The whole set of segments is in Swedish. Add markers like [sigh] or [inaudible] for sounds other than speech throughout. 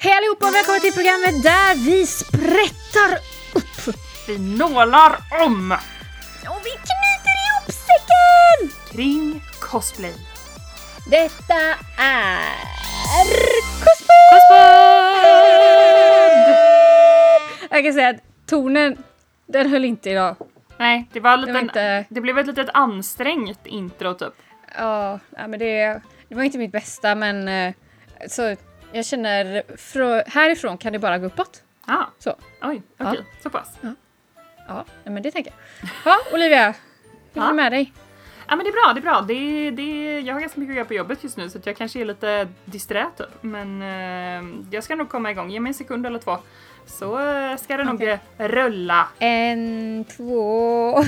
Hej allihopa och välkomna till programmet där vi sprättar upp Vi nålar om och vi knyter ihop säcken! kring cosplay. Detta är Cosplay! Jag kan säga att tonen, den höll inte idag. Nej, det var, lite, Det inte- det blev ett litet ansträngt intro typ. Ja, ja, men det, det var inte mitt bästa men eh, så jag känner frå, härifrån kan det bara gå uppåt. Ah, Så. oj, okej, så pass. Ja, ja, men det tänker jag. Ja, Olivia. Hur är Ja. det med dig? Ja men det är bra, det är bra. Det, det, jag har ganska mycket att göra på jobbet just nu så jag kanske är lite disträ typ. Men eh, jag ska nog komma igång, ge mig en sekund eller två. Så eh, ska det nog Okej. eh, rulla. En, två... [laughs]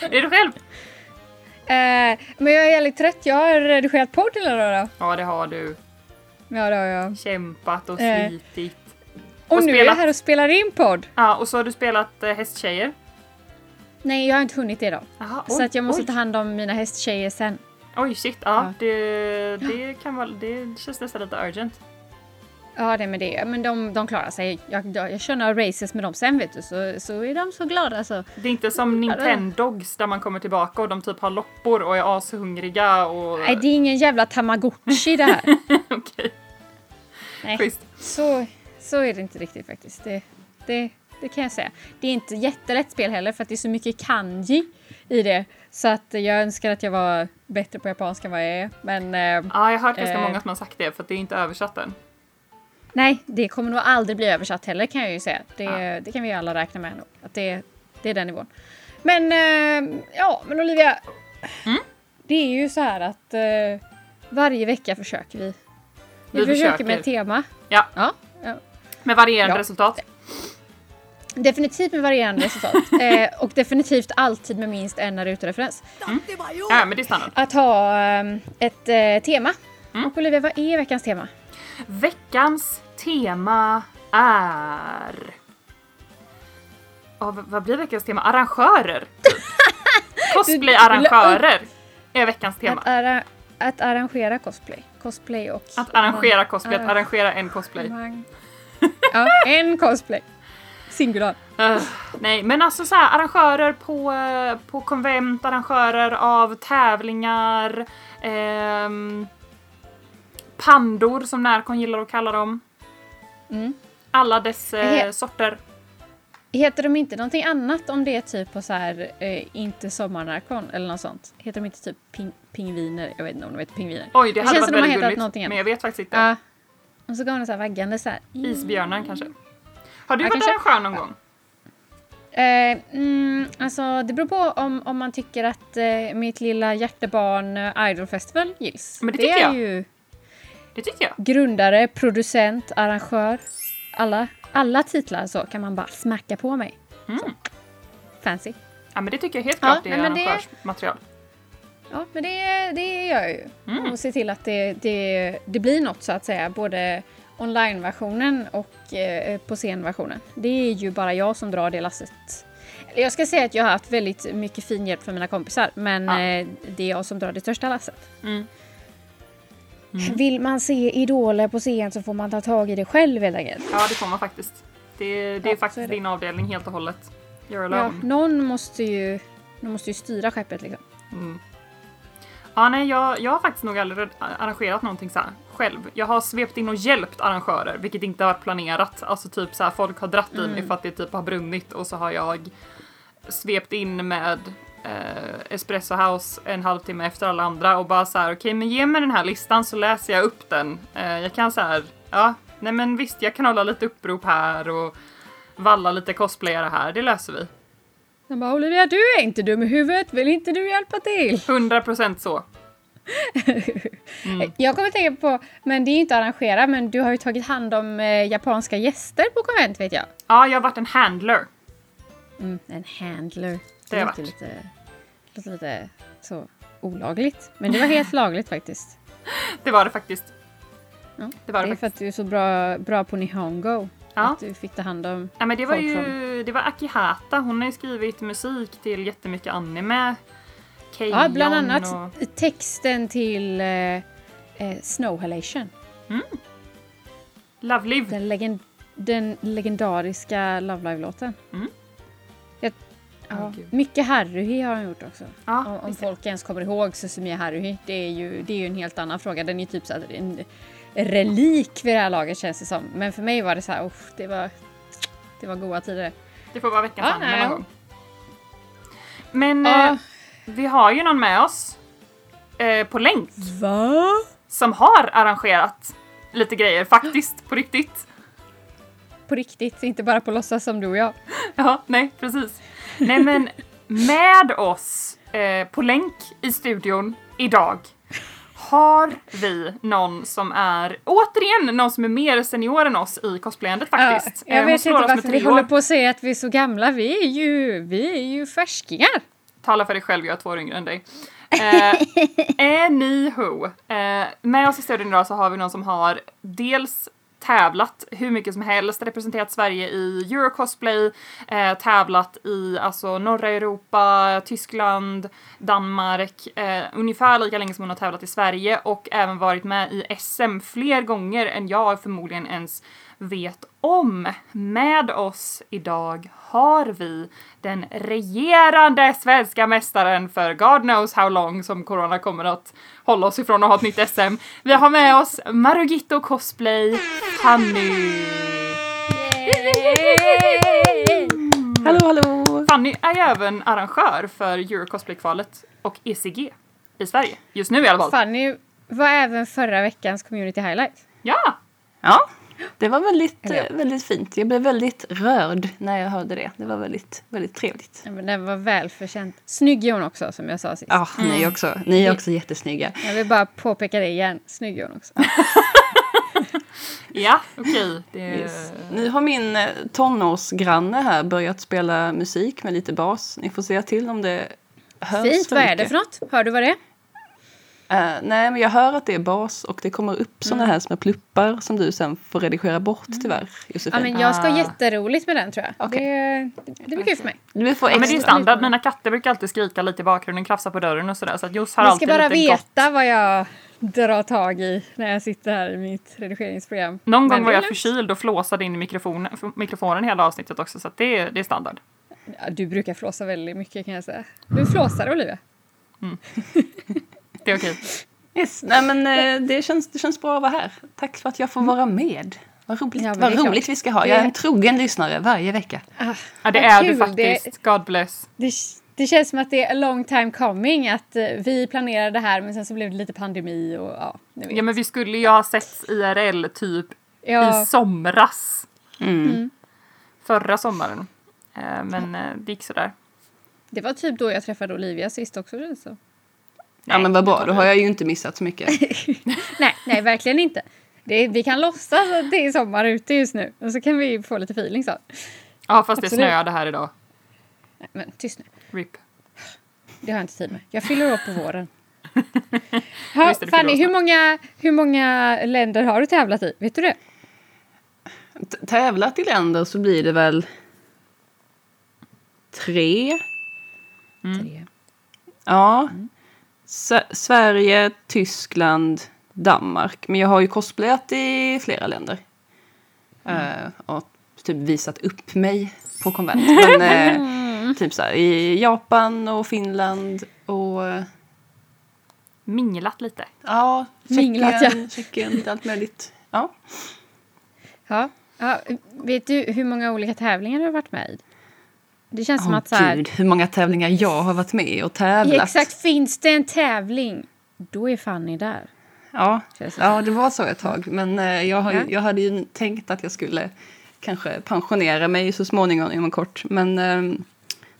Är du själv? Eh, men jag är jävligt trött. Jag har redigerat podd hela dagen. Ja det har du. Ja, det har jag. Kämpat och Eh. slitit. Och, Och nu är jag spelat. här och spelar in podd. Ja och så har du spelat eh, hästtjejer. Nej, jag har inte hunnit det idag. Aha, så oj, att jag måste oj. ta hand om mina hästtjejer sen. Oj shit, ja, Ja. Det, det kan vara, det känns nästan lite urgent. Ja, det med det. Men de, de klarar sig. Jag, jag, jag kör några races med dem sen vet du, så, så är de så glada så. Det är inte som Nintendogs där man kommer tillbaka och de typ har loppor och är ashungriga och... Nej, det är ingen jävla tamagotchi det här. [laughs] Okej, Nej, schysst. så, så är det inte riktigt faktiskt. Det, det, det kan jag säga. Det är inte jättelätt spel heller för att det är så mycket kanji i det. Så att jag önskar att jag var bättre på japanska än vad jag är. Men eh, Ja, jag har hört ganska Eh. många som har sagt det för att det är inte översatt än. Nej, det kommer nog aldrig bli översatt heller kan jag ju säga. Det, Ja. det kan vi alla räkna med nog. Att det, det är den nivån. Men eh, ja, men Olivia. Mm? Det är ju så här att eh, varje vecka försöker vi. Vi, Vi försöker, försöker. med ett tema. Ja. ja, ja. Med varierande Ja. resultat. Definitivt med varierande resultat. [laughs] eh, och definitivt alltid med minst en Naruto-referens. Ja, men det är standard. Att ha eh, ett eh, tema. Mm. Och Olivia, vad är veckans tema? Veckans tema är... V- vad blir veckans tema? Arrangörer! [laughs] Cosplay-arrangörer är veckans tema. Att, arra- att arrangera cosplay. Cosplay och... Att arrangera cosplay, att Arra- arrangera en cosplay. Ja, en cosplay. Singular. Uh, nej, men alltså så här, arrangörer på, på konvent, arrangörer av tävlingar, ehm, pandor som Närcon gillar att kalla dem. Mm. Alla dess eh, sorter. Heter de inte någonting annat om det är typ på så här, eh, inte sommarnarkon eller något sånt? Heter de inte typ ping- pingviner? Jag vet inte om de heter pingviner. Oj, det, Det hade känns varit väldigt hetat gulligt. någonting Men jag vet faktiskt inte. Ja. Och så går de så här vaggande så här. Isbjörnar kanske. Har du Ja, varit kanske. arrangör någon gång? Eh, mm, alltså det beror på om, om man tycker att eh, mitt lilla hjärtebarn eh, Idol Festival gills. Men det det tycker är jag. ju Det tycker jag. grundare, producent, arrangör. Alla, alla titlar så kan man bara smacka på mig. Mm. Fancy. Ja, men det tycker jag helt Ja, klart det är men det- arrangörsmaterial. Ja, men det, det gör jag ju. Mm. Och se till att det, det, det blir något så att säga. Både online-versionen och eh, på scen-versionen. Det är ju bara jag som drar det lasset. Jag ska säga att jag har haft väldigt mycket fin hjälp från mina kompisar. Men Ja. eh, det är jag som drar det största lasset. Mm. Mm. Vill man se idoler på scen så får man ta tag i det själv helt enkelt. Ja, det får man faktiskt. Det, det är Ja, så faktiskt är det. din avdelning helt och hållet. You're Ja, alone. någon måste ju, någon måste ju styra skeppet liksom. Mm. Ja, nej, jag, jag har faktiskt nog aldrig arrangerat någonting så här själv. Jag har svept in och hjälpt arrangörer, vilket inte har varit planerat. Alltså typ så här, folk har dratt i mig Mm. för att det typ har brunnit och så har jag svept in med eh, Espresso House en halvtimme efter alla andra och bara så här, okej, men ge mig den här listan så läser jag upp den. Eh, jag kan så här, ja, nej men visst, jag kan hålla lite upprop här och valla lite cosplayare här, det löser vi. Jag bara Olivia, du är inte dum i huvudet. Vill inte du hjälpa till? 100% så. Mm. Jag kommer tänka på, men det är ju inte arrangera, men du har ju tagit hand om eh, japanska gäster på konvent vet jag. Ja, jag har varit en handler. Mm, en handler. Det har jag lite, låter lite så olagligt. Men det var helt [laughs] lagligt faktiskt. Det var det faktiskt. Ja, Det var det det är för att du är så bra, bra på Nihongo. Ja. Att du fick ta hand om... Ja, men det var folk ju det var Akihata. Hon har ju skrivit musik till jättemycket anime. Keion Ja, bland annat Och... texten till eh, eh, Snow Halation. Love Live. Den, legend, den legendariska Love Live-låten. Mm. Ja, gud. mycket Haruhi har han gjort också. Ja, om om folk ens kommer ihåg Susumiya Haruhi. Det är ju, det är ju en helt annan fråga. Den är typ så en relik vid det här laget känns det som. Men för mig var det så här, uff, det var, det var goda tider. Det får vara veckans Ja, nej. någon gång. Men Ja. eh, vi har ju någon med oss eh, på länk Va? som har arrangerat lite grejer faktiskt, på riktigt. På riktigt, inte bara på låtsas som du och jag. [laughs] Ja, nej precis. Nej men med oss eh, på länk i studion idag har vi någon som är, återigen, någon som är mer senior än oss i cosplayandet faktiskt. Ja, Eh, jag hon vet inte varför vi håller på att säga att vi är så gamla. Vi är ju, vi är ju färskingar. Tala för dig själv, jag är två år yngre än dig. Eh, [laughs] anywho, eh, med oss i studion idag så har vi någon som har dels tävlat hur mycket som helst, representerat Sverige i Eurocosplay, eh, tävlat i alltså norra Europa, Tyskland, Danmark, eh, ungefär lika länge som hon har tävlat i Sverige och även varit med i SM fler gånger än jag förmodligen ens vet om. Med oss idag har vi den regerande svenska mästaren för God knows how long som corona kommer att hålla oss ifrån att ha ett nytt SM. Vi har med oss Marugito Cosplay Fanny. Hallå, hallå! Fanny är ju även arrangör för Eurocosplay-kvalet och ECG i Sverige. Just nu i alla fall. Fanny var även förra veckans community highlight. Ja! Ja, det var väldigt, Eller ja. eh, väldigt fint. Jag blev väldigt rörd när jag hörde det. Det var väldigt, väldigt trevligt. Ja, men den var välförtjänt. Snygg är hon också som jag sa sist. Ja, ni är också, ni är också jättesnygga. Jag vill bara påpeka det igen. Snygg är hon också. [laughs] Ja, okej. Det... Yes. Nu har min eh, tonårsgranne här börjat spela musik med lite bas. Ni får säga till om det hörs Fint. Vad är det för något? Hör du vad det är? Eh, nej, men jag hör att det är bas och det kommer upp såna här små pluppar som du sen får redigera bort tyvärr, Josefin. Ja, men jag ska Ah. jätteroligt med den tror jag. Okej. Det, det, blir kul för mig. Du får Ja, men det är standard. Mina katter brukar alltid skrika lite i bakgrunden, krafsa på dörren och sådär. Så att Jos har Ni ska alltid bara veta vad jag drar tag i när jag sitter här i mitt redigeringsprogram. Någon gång var jag förkyld och flåsade in i mikrofonen, mikrofonen hela avsnittet också. Så att det, är- det är standard. Ja, du brukar flåsa väldigt mycket kan jag säga. Du flåsar Olivia. [laughs] Det är okej. Yes. Nej, men eh, det känns, det känns bra att vara här. Tack för att jag får vara med. Vad roligt, Ja, vad roligt vi ska ha. Jag är en trogen lyssnare varje vecka. Ah, Ja, det är du kul. faktiskt. God bless. Det, det känns som att det är a long time coming. Att eh, vi planerade det här men sen så blev det lite pandemi och ja. Ja, men vi skulle ju ha setts IRL typ Ja, i somras. Mm. Förra sommaren. Eh, Men det gick sådär. det var typ då jag träffade Olivia sist också. känns det. Ja, men vad bra. Då har jag ju inte missat så mycket. [laughs] Nej, nej, verkligen inte. Det, vi kan låtsas att det är sommar ute just nu och så kan vi få lite feeling så. Ja, fast det Absolut. snöade här idag. Nej, men tyst nu. RIP. Det har jag inte tid med. Jag fyller upp på våren. [laughs] Ha, det, Fanny, hur många, hur många länder har du tävlat i? Vet du det? T- Tävlat i länder så blir det väl tre. Tre. Ja. S- Sverige, Tyskland, Danmark. Men jag har ju cosplayat i flera länder. Eh, och typ visat upp mig på konvent. Men eh, [laughs] typ så här, i Japan och Finland och eh, Minglat lite. ja, Minglat, Tjeckien, Tjeckien, lite allt möjligt. Ja. Ja. ja. Vet du hur många olika tävlingar du har varit med i? Det känns som Åh att så här, gud, hur många tävlingar jag har varit med och tävlat. Exakt, finns det en tävling, då är Fanny där. Ja, det ja, det var så ett tag. Men eh, jag, har, Ja. jag hade ju tänkt att jag skulle kanske pensionera mig så småningom inom kort. Men eh,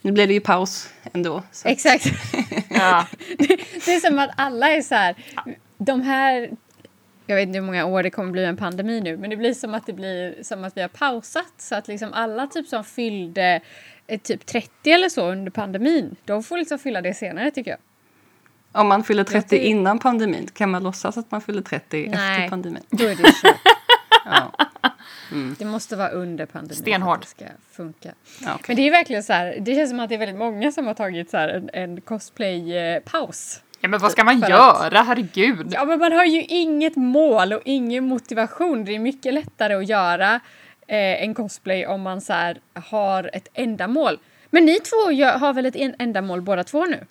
nu blev det ju paus ändå. Så. Exakt. [laughs] Ja. Det är som att alla är så här, de här jag vet inte hur många år det kommer bli en pandemi nu, men det blir som att det blir som att vi har pausat så att liksom alla typ som fyllde typ 30 eller så under pandemin, de får liksom fylla det senare tycker jag. Om man fyller 30 tycker- innan pandemin, kan man låtsas att man fyller 30 efter Nej. pandemin? Då är det kört. [laughs] Ja. Det måste vara under pandemin att det ska funka. Ja, okej. Men det är verkligen så här, det känns som att det är väldigt många som har tagit så här en, en cosplay-paus. Ja, men vad ska man göra? Herregud. Ja, men man har ju inget mål och ingen motivation. Det är mycket lättare att göra eh, en cosplay om man så här, har ett ändamål. Men ni två gör, har väl ett en- ändamål båda två nu?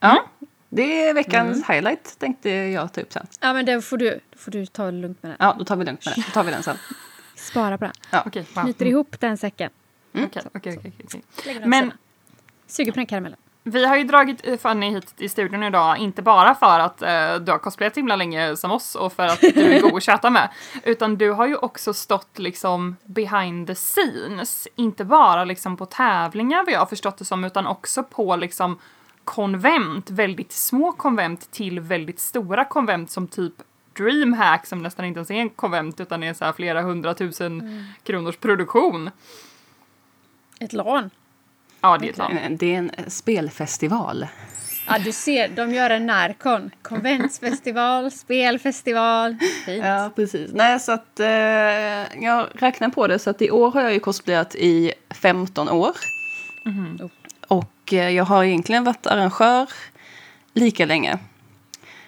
Ja, det är veckans highlight tänkte jag ta upp sen. Ja, men det får du, då får du ta det lugnt med den. Ja, då tar vi lugnt med det. Då tar vi den sen. [laughs] Spara på den. Okej, wow. Knyter ihop den säcken. Okej, okej. Lägger den Men- Men... Suger på den karamellen. Vi har ju dragit Fanny hit i studion idag, inte bara för att eh, du har cosplayat himla länge som oss och för att du är god att chatta med, [laughs] utan du har ju också stått liksom behind the scenes. Inte bara liksom på tävlingar vad jag har förstått det som, utan också på liksom konvent, väldigt små konvent till väldigt stora konvent som typ Dreamhack som nästan inte ens är en konvent utan är så flera hundratusen kronors produktion. Ett LAN. Ja, det är ett land. Det är en spelfestival. Ja, du ser, de gör en närkon. Konventsfestival, [laughs] spelfestival. Fint. Ja, precis. Nej, så att eh, jag räknar på det så att i år har jag ju cosplayat i 15 år. Oh. Och eh, jag har egentligen varit arrangör lika länge.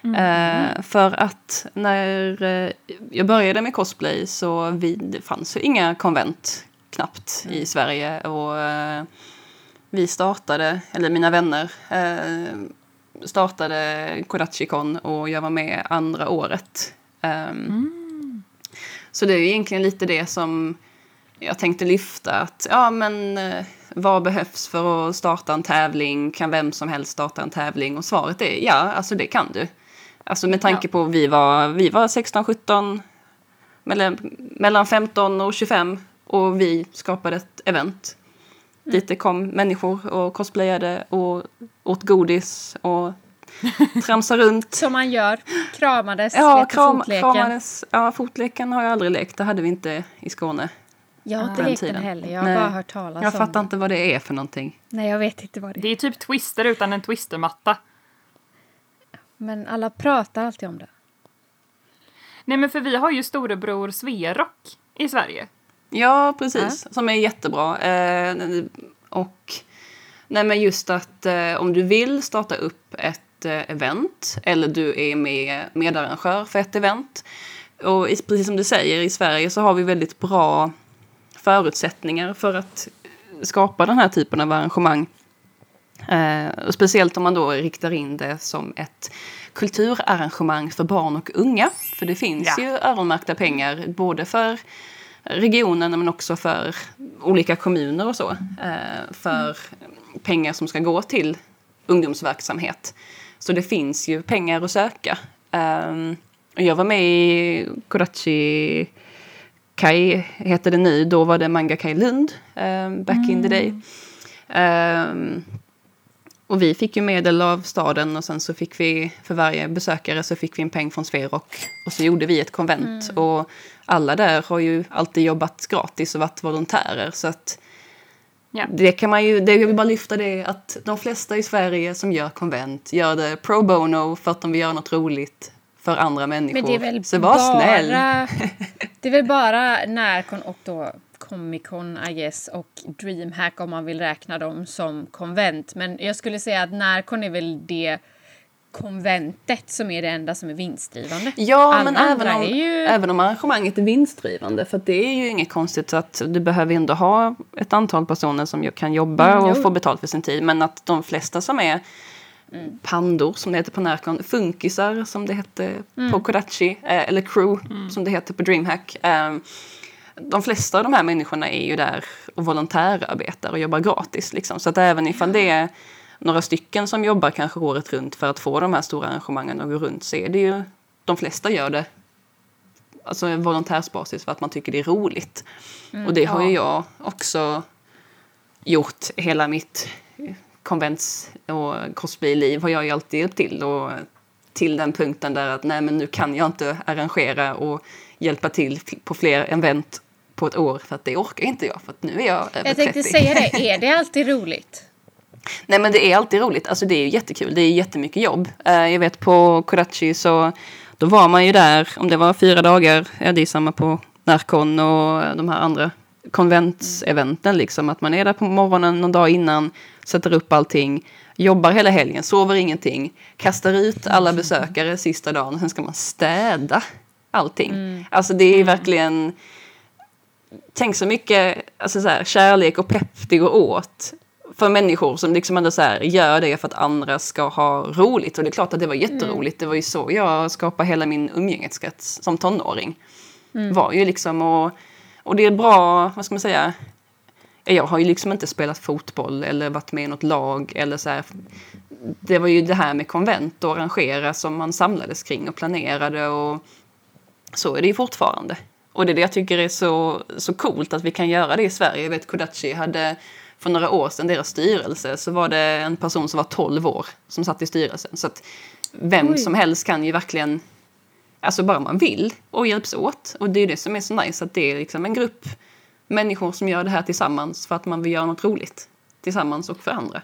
Eh, för att när eh, jag började med cosplay så vi, det fanns ju inga konvent knappt i Sverige. Och eh, vi startade, eller mina vänner eh, startade Kodachikon och jag var med andra året. Ehm, Så det är egentligen lite det som jag tänkte lyfta. Att, ja, men, eh, vad behövs för att starta en tävling? Kan vem som helst starta en tävling? Och svaret är ja, alltså det kan du. Alltså med tanke Ja. på vi var, vi var 16, 17, mellan, mellan 15 och 25 och vi skapade ett event. Dit det kom människor och cosplayade och åt godis och [laughs] tramsade runt. Som man gör. Kramades, Ja, lekte kram, fotleken. kramades. Ja, fotleken har jag aldrig lekt. Det hade vi inte i Skåne. Jag har inte lekt den heller. Jag har Nej. bara hört talas Jag om fattar den. inte vad det är för någonting. Nej, jag vet inte vad det är. Det är typ twister utan en twistermatta. Men alla pratar alltid om det. Nej men för vi har ju storebror Sverok i Sverige. Ja, precis. Som är jättebra. Eh, och nej, men just att eh, om du vill starta upp ett eh, event eller du är med medarrangör för ett event. Och precis som du säger, i Sverige så har vi väldigt bra förutsättningar för att skapa den här typen av arrangemang. Eh, och speciellt om man då riktar in det som ett kulturarrangemang för barn och unga. För det finns Ja. ju öronmärkta pengar både för regionen men också för olika kommuner och så. Eh, för pengar som ska gå till ungdomsverksamhet. Så det finns ju pengar att söka. Och jag var med i Kodachi Kai, heter det nu. Då var det Manga Kai Lund, um, back in the day. Och vi fick ju medel av staden och sen så fick vi för varje besökare så fick vi en peng från Sverok. Och så gjorde vi ett konvent. Och alla där har ju alltid jobbat gratis och varit volontärer. Så att Ja. det kan man ju, det jag vill bara lyfta det att de flesta i Sverige som gör konvent gör det pro bono för att de vill göra något roligt för andra människor. Men det är väl så var bara... snäll! [laughs] Det är väl bara Närcon och då Comic Con I guess och Dreamhack om man vill räkna dem som konvent. Men jag skulle säga att Närcon är väl det konventet som är det enda som är vinstdrivande. Ja, Alla men även om, ju- även om arrangemanget är vinstdrivande. För det är ju inget konstigt att du behöver ändå ha ett antal personer som kan jobba Mm, och jo. få betalt för sin tid. Men att de flesta som är Mm. pandor, som det heter på Närcon, funkisar som det hette Mm. på Kodachi, eh, eller crew som det heter på Dreamhack. De flesta av de här människorna är ju där och volontärarbetar och jobbar gratis. Liksom. Så att även ifall det är några stycken som jobbar kanske året runt för att få de här stora arrangemangen att gå runt så är det ju, de flesta gör det alltså en volontärsbasis för att man tycker det är roligt. och det har ju jag också gjort hela mitt konvents och cosplay-liv har jag ju alltid hjälpt till. Och till den punkten där att nej men nu kan jag inte arrangera och hjälpa till på fler event på ett år för att det orkar inte jag för att nu är jag över Jag tänkte 30. säga det, [laughs] är det alltid roligt? Nej men det är alltid roligt, alltså det är ju jättekul, det är jättemycket jobb. Eh, jag vet på Kodachi så då var man ju där, om det var fyra dagar, ja det är samma på Närcon och de här andra konventseventen liksom, att man är där på morgonen någon dag innan, sätter upp allting, Jobbar hela helgen, sover ingenting, kastar ut alla besökare sista dagen och sen ska man städa allting. Mm. Alltså det är verkligen... Tänk så mycket alltså så här, kärlek och pepp det går åt för människor som liksom ändå så här, gör det för att andra ska ha roligt. Och det är klart att det var jätteroligt. Det var ju så jag skapade hela min umgängeskrets som tonåring. Var ju liksom och, och det är bra, vad ska man säga, jag har ju liksom inte spelat fotboll eller varit med i något lag eller så här. Det var ju det här med konvent och arrangera som man samlades kring och planerade och så är det ju fortfarande. Och det är det jag tycker är så, så coolt att vi kan göra det i Sverige. Jag vet Kodachi hade för några år sedan, deras styrelse, så var det en person som var 12 år som satt i styrelsen. Så att vem Oj. som helst kan ju verkligen, alltså bara man vill och hjälps åt. Och det är det som är så nice, att det är liksom en grupp människor som gör det här tillsammans för att man vill göra något roligt tillsammans och för andra.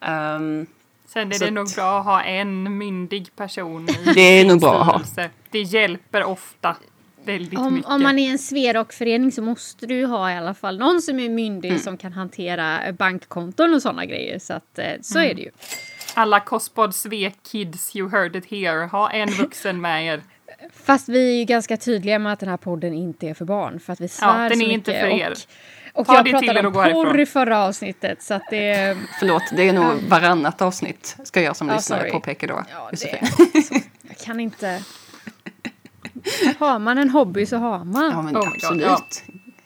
Ehm, Sen är Så det att- nog bra att ha en myndig person i [laughs] Det är nog bra att ha. Det hjälper ofta väldigt Om, mycket. om man är en Sverok-förening så måste du ha i alla fall någon som är myndig Mm. som kan hantera bankkonton och sådana grejer. Så att eh, så Mm. är det ju. Alla Kospod Svek kids, you heard it here. Ha en vuxen med er. Fast vi är ju ganska tydliga med att den här podden inte är för barn. För att vi svär den så är inte mycket. för er. Och, och Ta jag pratade om porr i förra avsnittet. Så att det... förlåt, det är nog varannat avsnitt ska jag som Ja, lyssnare sorry. påpeka då. Ja, Josefin. det jag kan inte... Har man en hobby så har man. Ja, men Oh my God, absolut. ja.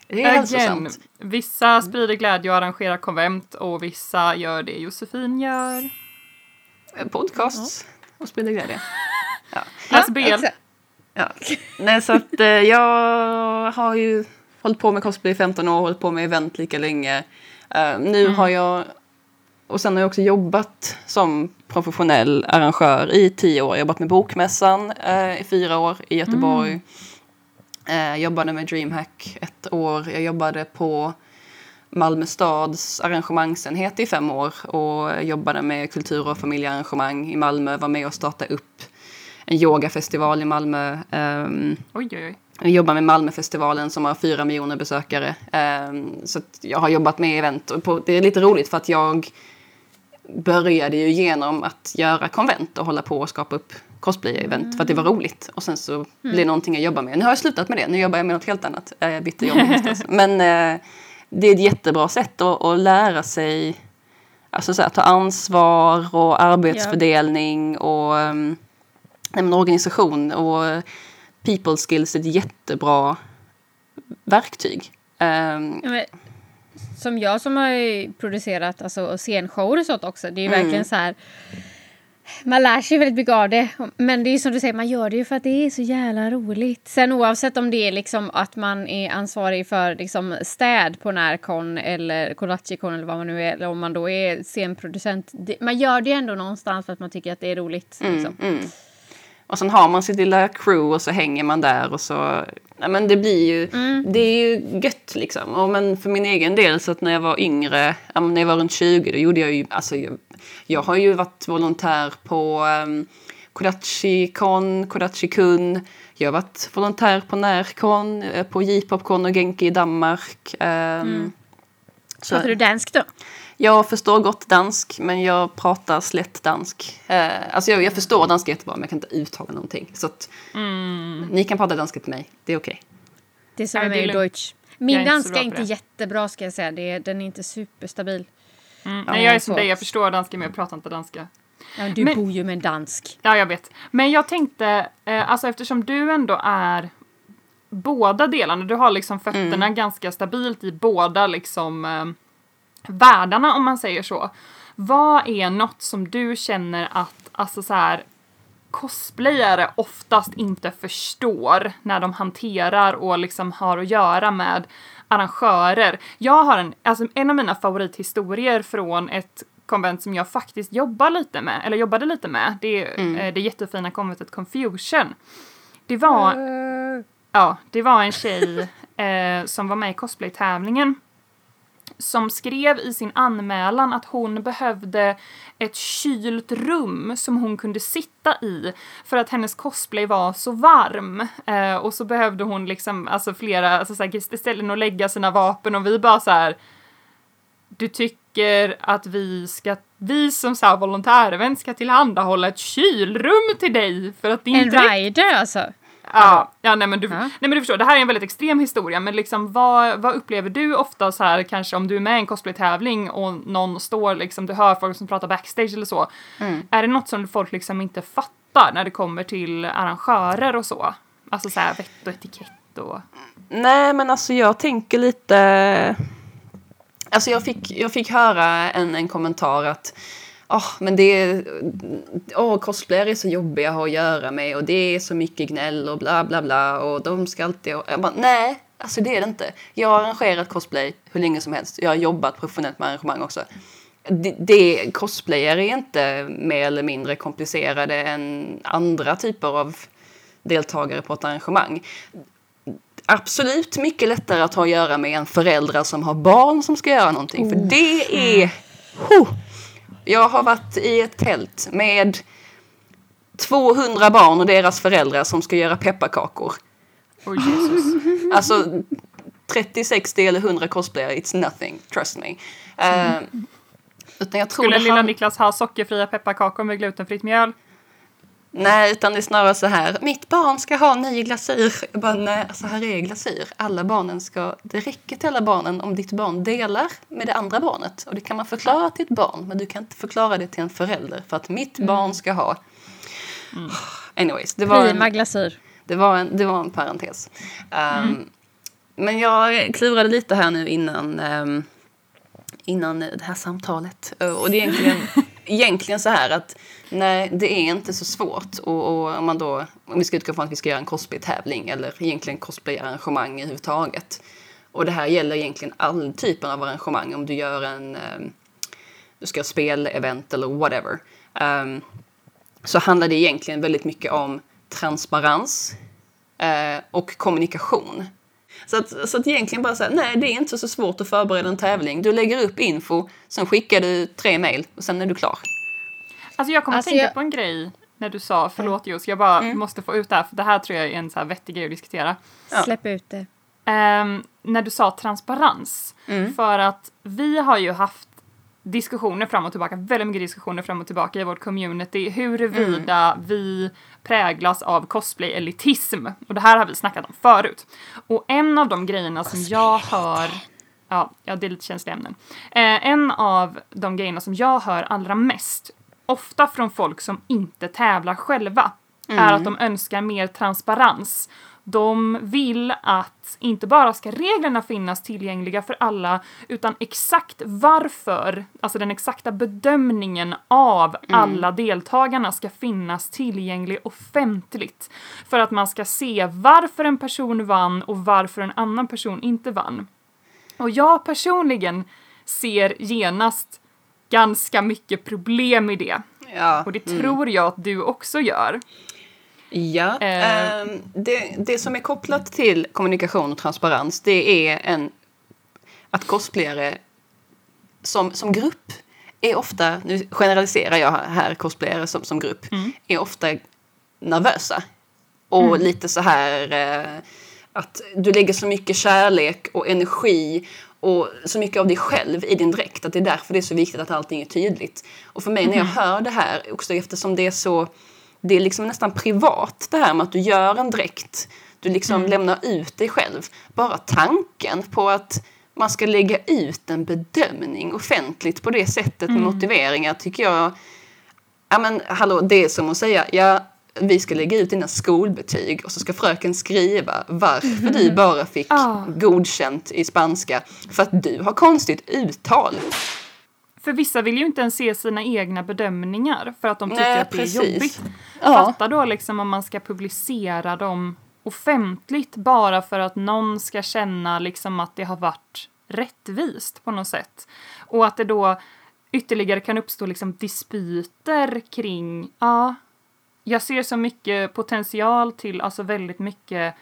Det är Again, hälsosamt. vissa sprider glädje och arrangerar konvent och vissa gör det Josefin gör. Podcast och sprida glädje. Läs BL. Ja. Nej, så att eh, jag har ju hållit på med cosplay i 15 år, hållit på med event lika länge. Eh, nu har jag, och sen har jag också jobbat som professionell arrangör i 10 år. Jag har jobbat med Bokmässan eh, i fyra år i Göteborg. Eh, jobbade med DreamHack ett år. Jag jobbade på Malmö stads arrangemangsenhet i fem år och jobbade med kultur och familjearrangemang i Malmö. Var med och startade upp en yogafestival i Malmö. Um, Oj, oj, oj. jag jobbar med Malmöfestivalen som har fyra miljoner besökare. Ehm, så jag har jobbat med event. Och på, det är lite roligt för att jag började ju genom att göra konvent och hålla på och skapa upp cosplay-event för att det var roligt. Och sen så blev det någonting jag jobbar med. Nu har jag slutat med det. Nu jobbar jag med något helt annat. Eh, Jag bytte jobb höstas. [laughs] Men eh, det är ett jättebra sätt att, att lära sig alltså så här, ta ansvar och arbetsfördelning och um, en organisation. Och people skills är ett jättebra verktyg. Ja, men, som jag som har producerat alltså, scenshower och sånt också. Det är ju Mm. verkligen så här. Man lär sig väldigt mycket av det. Men det är som du säger, man gör det ju för att det är så jävla roligt. Sen oavsett om det är liksom att man är ansvarig för liksom städ på Närcon eller Kodachikon eller vad man nu är. Eller om man då är scenproducent. Det, man gör det ändå någonstans för att man tycker att det är roligt. Liksom. mm. Och sen har man sitt lilla crew och så hänger man där och så... Ja, men det blir ju... Det är ju gött liksom. Och men för min egen del så att när jag var yngre, ja, men när jag var runt 20, då gjorde jag ju... Alltså, jag, jag har ju varit volontär på um, Kodachi-kon, Kodachi-kun. Jag har varit volontär på Närcon, eh, på J-popcon och Genki i Danmark. Um, så- Pratar du dansk då? Jag förstår gott dansk, men jag pratar slätt dansk. Eh, alltså jag, jag förstår danska jättebra, men jag kan inte uttala någonting. Så att, ni kan prata danska till mig, det är okej. Det är Ja, det med lugnt. Deutsch. Min är inte danska är inte det. jättebra ska jag säga. Det är, den är inte superstabil. Mm. Ja, Nej, jag är som dig, jag förstår danska men jag pratar inte danska. Ja, du Men- bor ju med en dansk. Ja, jag vet. Men jag tänkte, eh, alltså eftersom du ändå är båda delarna, du har liksom fötterna ganska stabilt i båda liksom eh, världarna om man säger så. Vad är något som du känner att, alltså så här, cosplayare oftast inte förstår när de hanterar och liksom har att göra med arrangörer. Jag har en, alltså en av mina favorithistorier från ett konvent som jag faktiskt jobbar lite med, eller jobbade lite med. Det är eh, det jättefina konventet Confusion. Det var, ja, det var en tjej eh, som var med i cosplaytävlingen som skrev i sin anmälan att hon behövde ett kylt rum som hon kunde sitta i för att hennes cosplay var så varm. Eh, och så behövde hon liksom, alltså flera alltså så här, ställen att lägga sina vapen och vi bara så här. Du tycker att vi ska, vi som så här volontärevent ska tillhandahålla ett kylrum till dig för att din En rider alltså? Ja, ja nej, men du, nej men du förstår, det här är en väldigt extrem historia men liksom vad, vad upplever du ofta så här kanske om du är med i en cosplaytävling och någon står liksom, du hör folk som pratar backstage eller så. Mm. Är det något som folk liksom inte fattar när det kommer till arrangörer och så? Alltså så här vett och etikett och... Nej, men alltså jag tänker lite... Alltså jag fick, jag fick höra en, en kommentar att Åh, men det är... Åh, cosplayare är så jobbiga att ha att göra med och det är så mycket gnäll och bla bla bla och de ska alltid... Jag bara, nej, alltså det är det inte. Jag har arrangerat cosplay hur länge som helst. Jag har jobbat professionellt med arrangemang också. Det, det, cosplayare är inte mer eller mindre komplicerade än andra typer av deltagare på ett arrangemang absolut mycket lättare att ha att göra med än föräldrar som har barn som ska göra någonting. För det är... Huh. Jag har varit i ett tält med 200 barn och deras föräldrar som ska göra pepparkakor. Oj Jesus. [laughs] Alltså 30, 60 eller 100 cosplayare, it's nothing, trust me. Eh, utan jag tror Skulle lilla Niklas ha sockerfria pepparkakor med glutenfritt mjöl? Nej, utan det är snarare så här. Mitt barn ska ha ny glasyr. Jag bara, nej, alltså här är glasyr. Alla barnen ska, det räcker till alla barnen om ditt barn delar med det andra barnet. Och det kan man förklara till ett barn, men du kan inte förklara det till en förälder. För att mitt barn ska ha... Anyways, det var, Prima en, glasyr. det var, en, det var en parentes. Um, Men jag klurade lite här nu innan, um, innan det här samtalet. Och det är egentligen, [laughs] egentligen så här att nej, det är inte så svårt. Och, och om man då, om vi ska utgå från att vi ska göra en cosplay-tävling eller egentligen cosplay-arrangemang överhuvudtaget. Och det här gäller egentligen all typen av arrangemang. Om du gör en, um, du ska ha spelevent eller whatever. Um, så handlar det egentligen väldigt mycket om transparens uh, och kommunikation. Så att, så att egentligen bara säga, nej det är inte så svårt att förbereda en tävling. Du lägger upp info, sen skickar du tre mejl och sen är du klar. Alltså jag kommer Alltså, att tänka jag- på en grej när du sa, förlåt Jos, jag bara måste få ut det här för det här tror jag är en så här vettig grej att diskutera. Ja. Släpp ut det. Ehm, när du sa transparens. För att vi har ju haft diskussioner fram och tillbaka, väldigt mycket diskussioner fram och tillbaka i vårt community huruvida vi präglas av cosplay-elitism. Och det här har vi snackat om förut. Och en av de grejerna som jag hör Ja, ja, det är lite känsliga ämnen. Eh, en av de grejerna som jag hör allra mest, ofta från folk som inte tävlar själva, är att de önskar mer transparens. De vill att inte bara ska reglerna finnas tillgängliga för alla, utan exakt varför, alltså den exakta bedömningen av alla deltagarna ska finnas tillgänglig offentligt. För att man ska se varför en person vann och varför en annan person inte vann. Och jag personligen ser genast ganska mycket problem i det. Ja, Och det tror jag att du också gör. ja. Eh. ehm, det, det som är kopplat till kommunikation och transparens det är en, att cosplayare som, som grupp är ofta, nu generaliserar jag här cosplayare som, som grupp, är ofta nervösa. Och lite så här eh, att du lägger så mycket kärlek och energi och så mycket av dig själv i din dräkt att det är därför det är så viktigt att allting är tydligt. Och för mig när jag hör det här, också eftersom det är så, det är liksom nästan privat det här med att du gör en dräkt, du liksom lämnar ut dig själv. Bara tanken på att man ska lägga ut en bedömning offentligt på det sättet med motiveringar tycker jag Ja men hallå, det är som att säga, ja vi ska lägga ut dina skolbetyg och så ska fröken skriva varför du bara fick Ah. godkänt i spanska för att du har konstigt uttal. För vissa vill ju inte ens se sina egna bedömningar för att de tycker Nej, att det precis. är jobbigt. Ja. Fatta då liksom om man ska publicera dem offentligt bara för att någon ska känna liksom att det har varit rättvist på något sätt. Och att det då ytterligare kan uppstå liksom dispyter kring, ja, jag ser så mycket potential till alltså väldigt mycket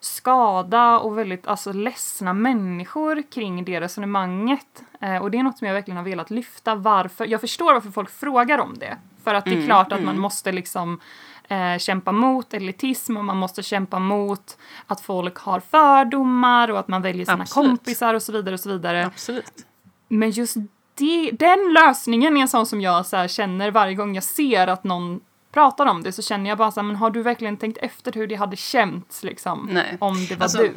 skada och väldigt alltså, ledsna människor kring det resonemanget. Eh, och det är något som jag verkligen har velat lyfta. Varför? Jag förstår varför folk frågar om det. För att det är klart att man måste liksom eh, kämpa mot elitism och man måste kämpa mot att folk har fördomar och att man väljer sina Absolut. kompisar och så vidare och så vidare. Absolut. Men just det, den lösningen är en sån som jag så känner varje gång jag ser att någon pratar om det så känner jag bara så här, men har du verkligen tänkt efter hur det hade känts liksom? Nej. Om det var Alltså, du.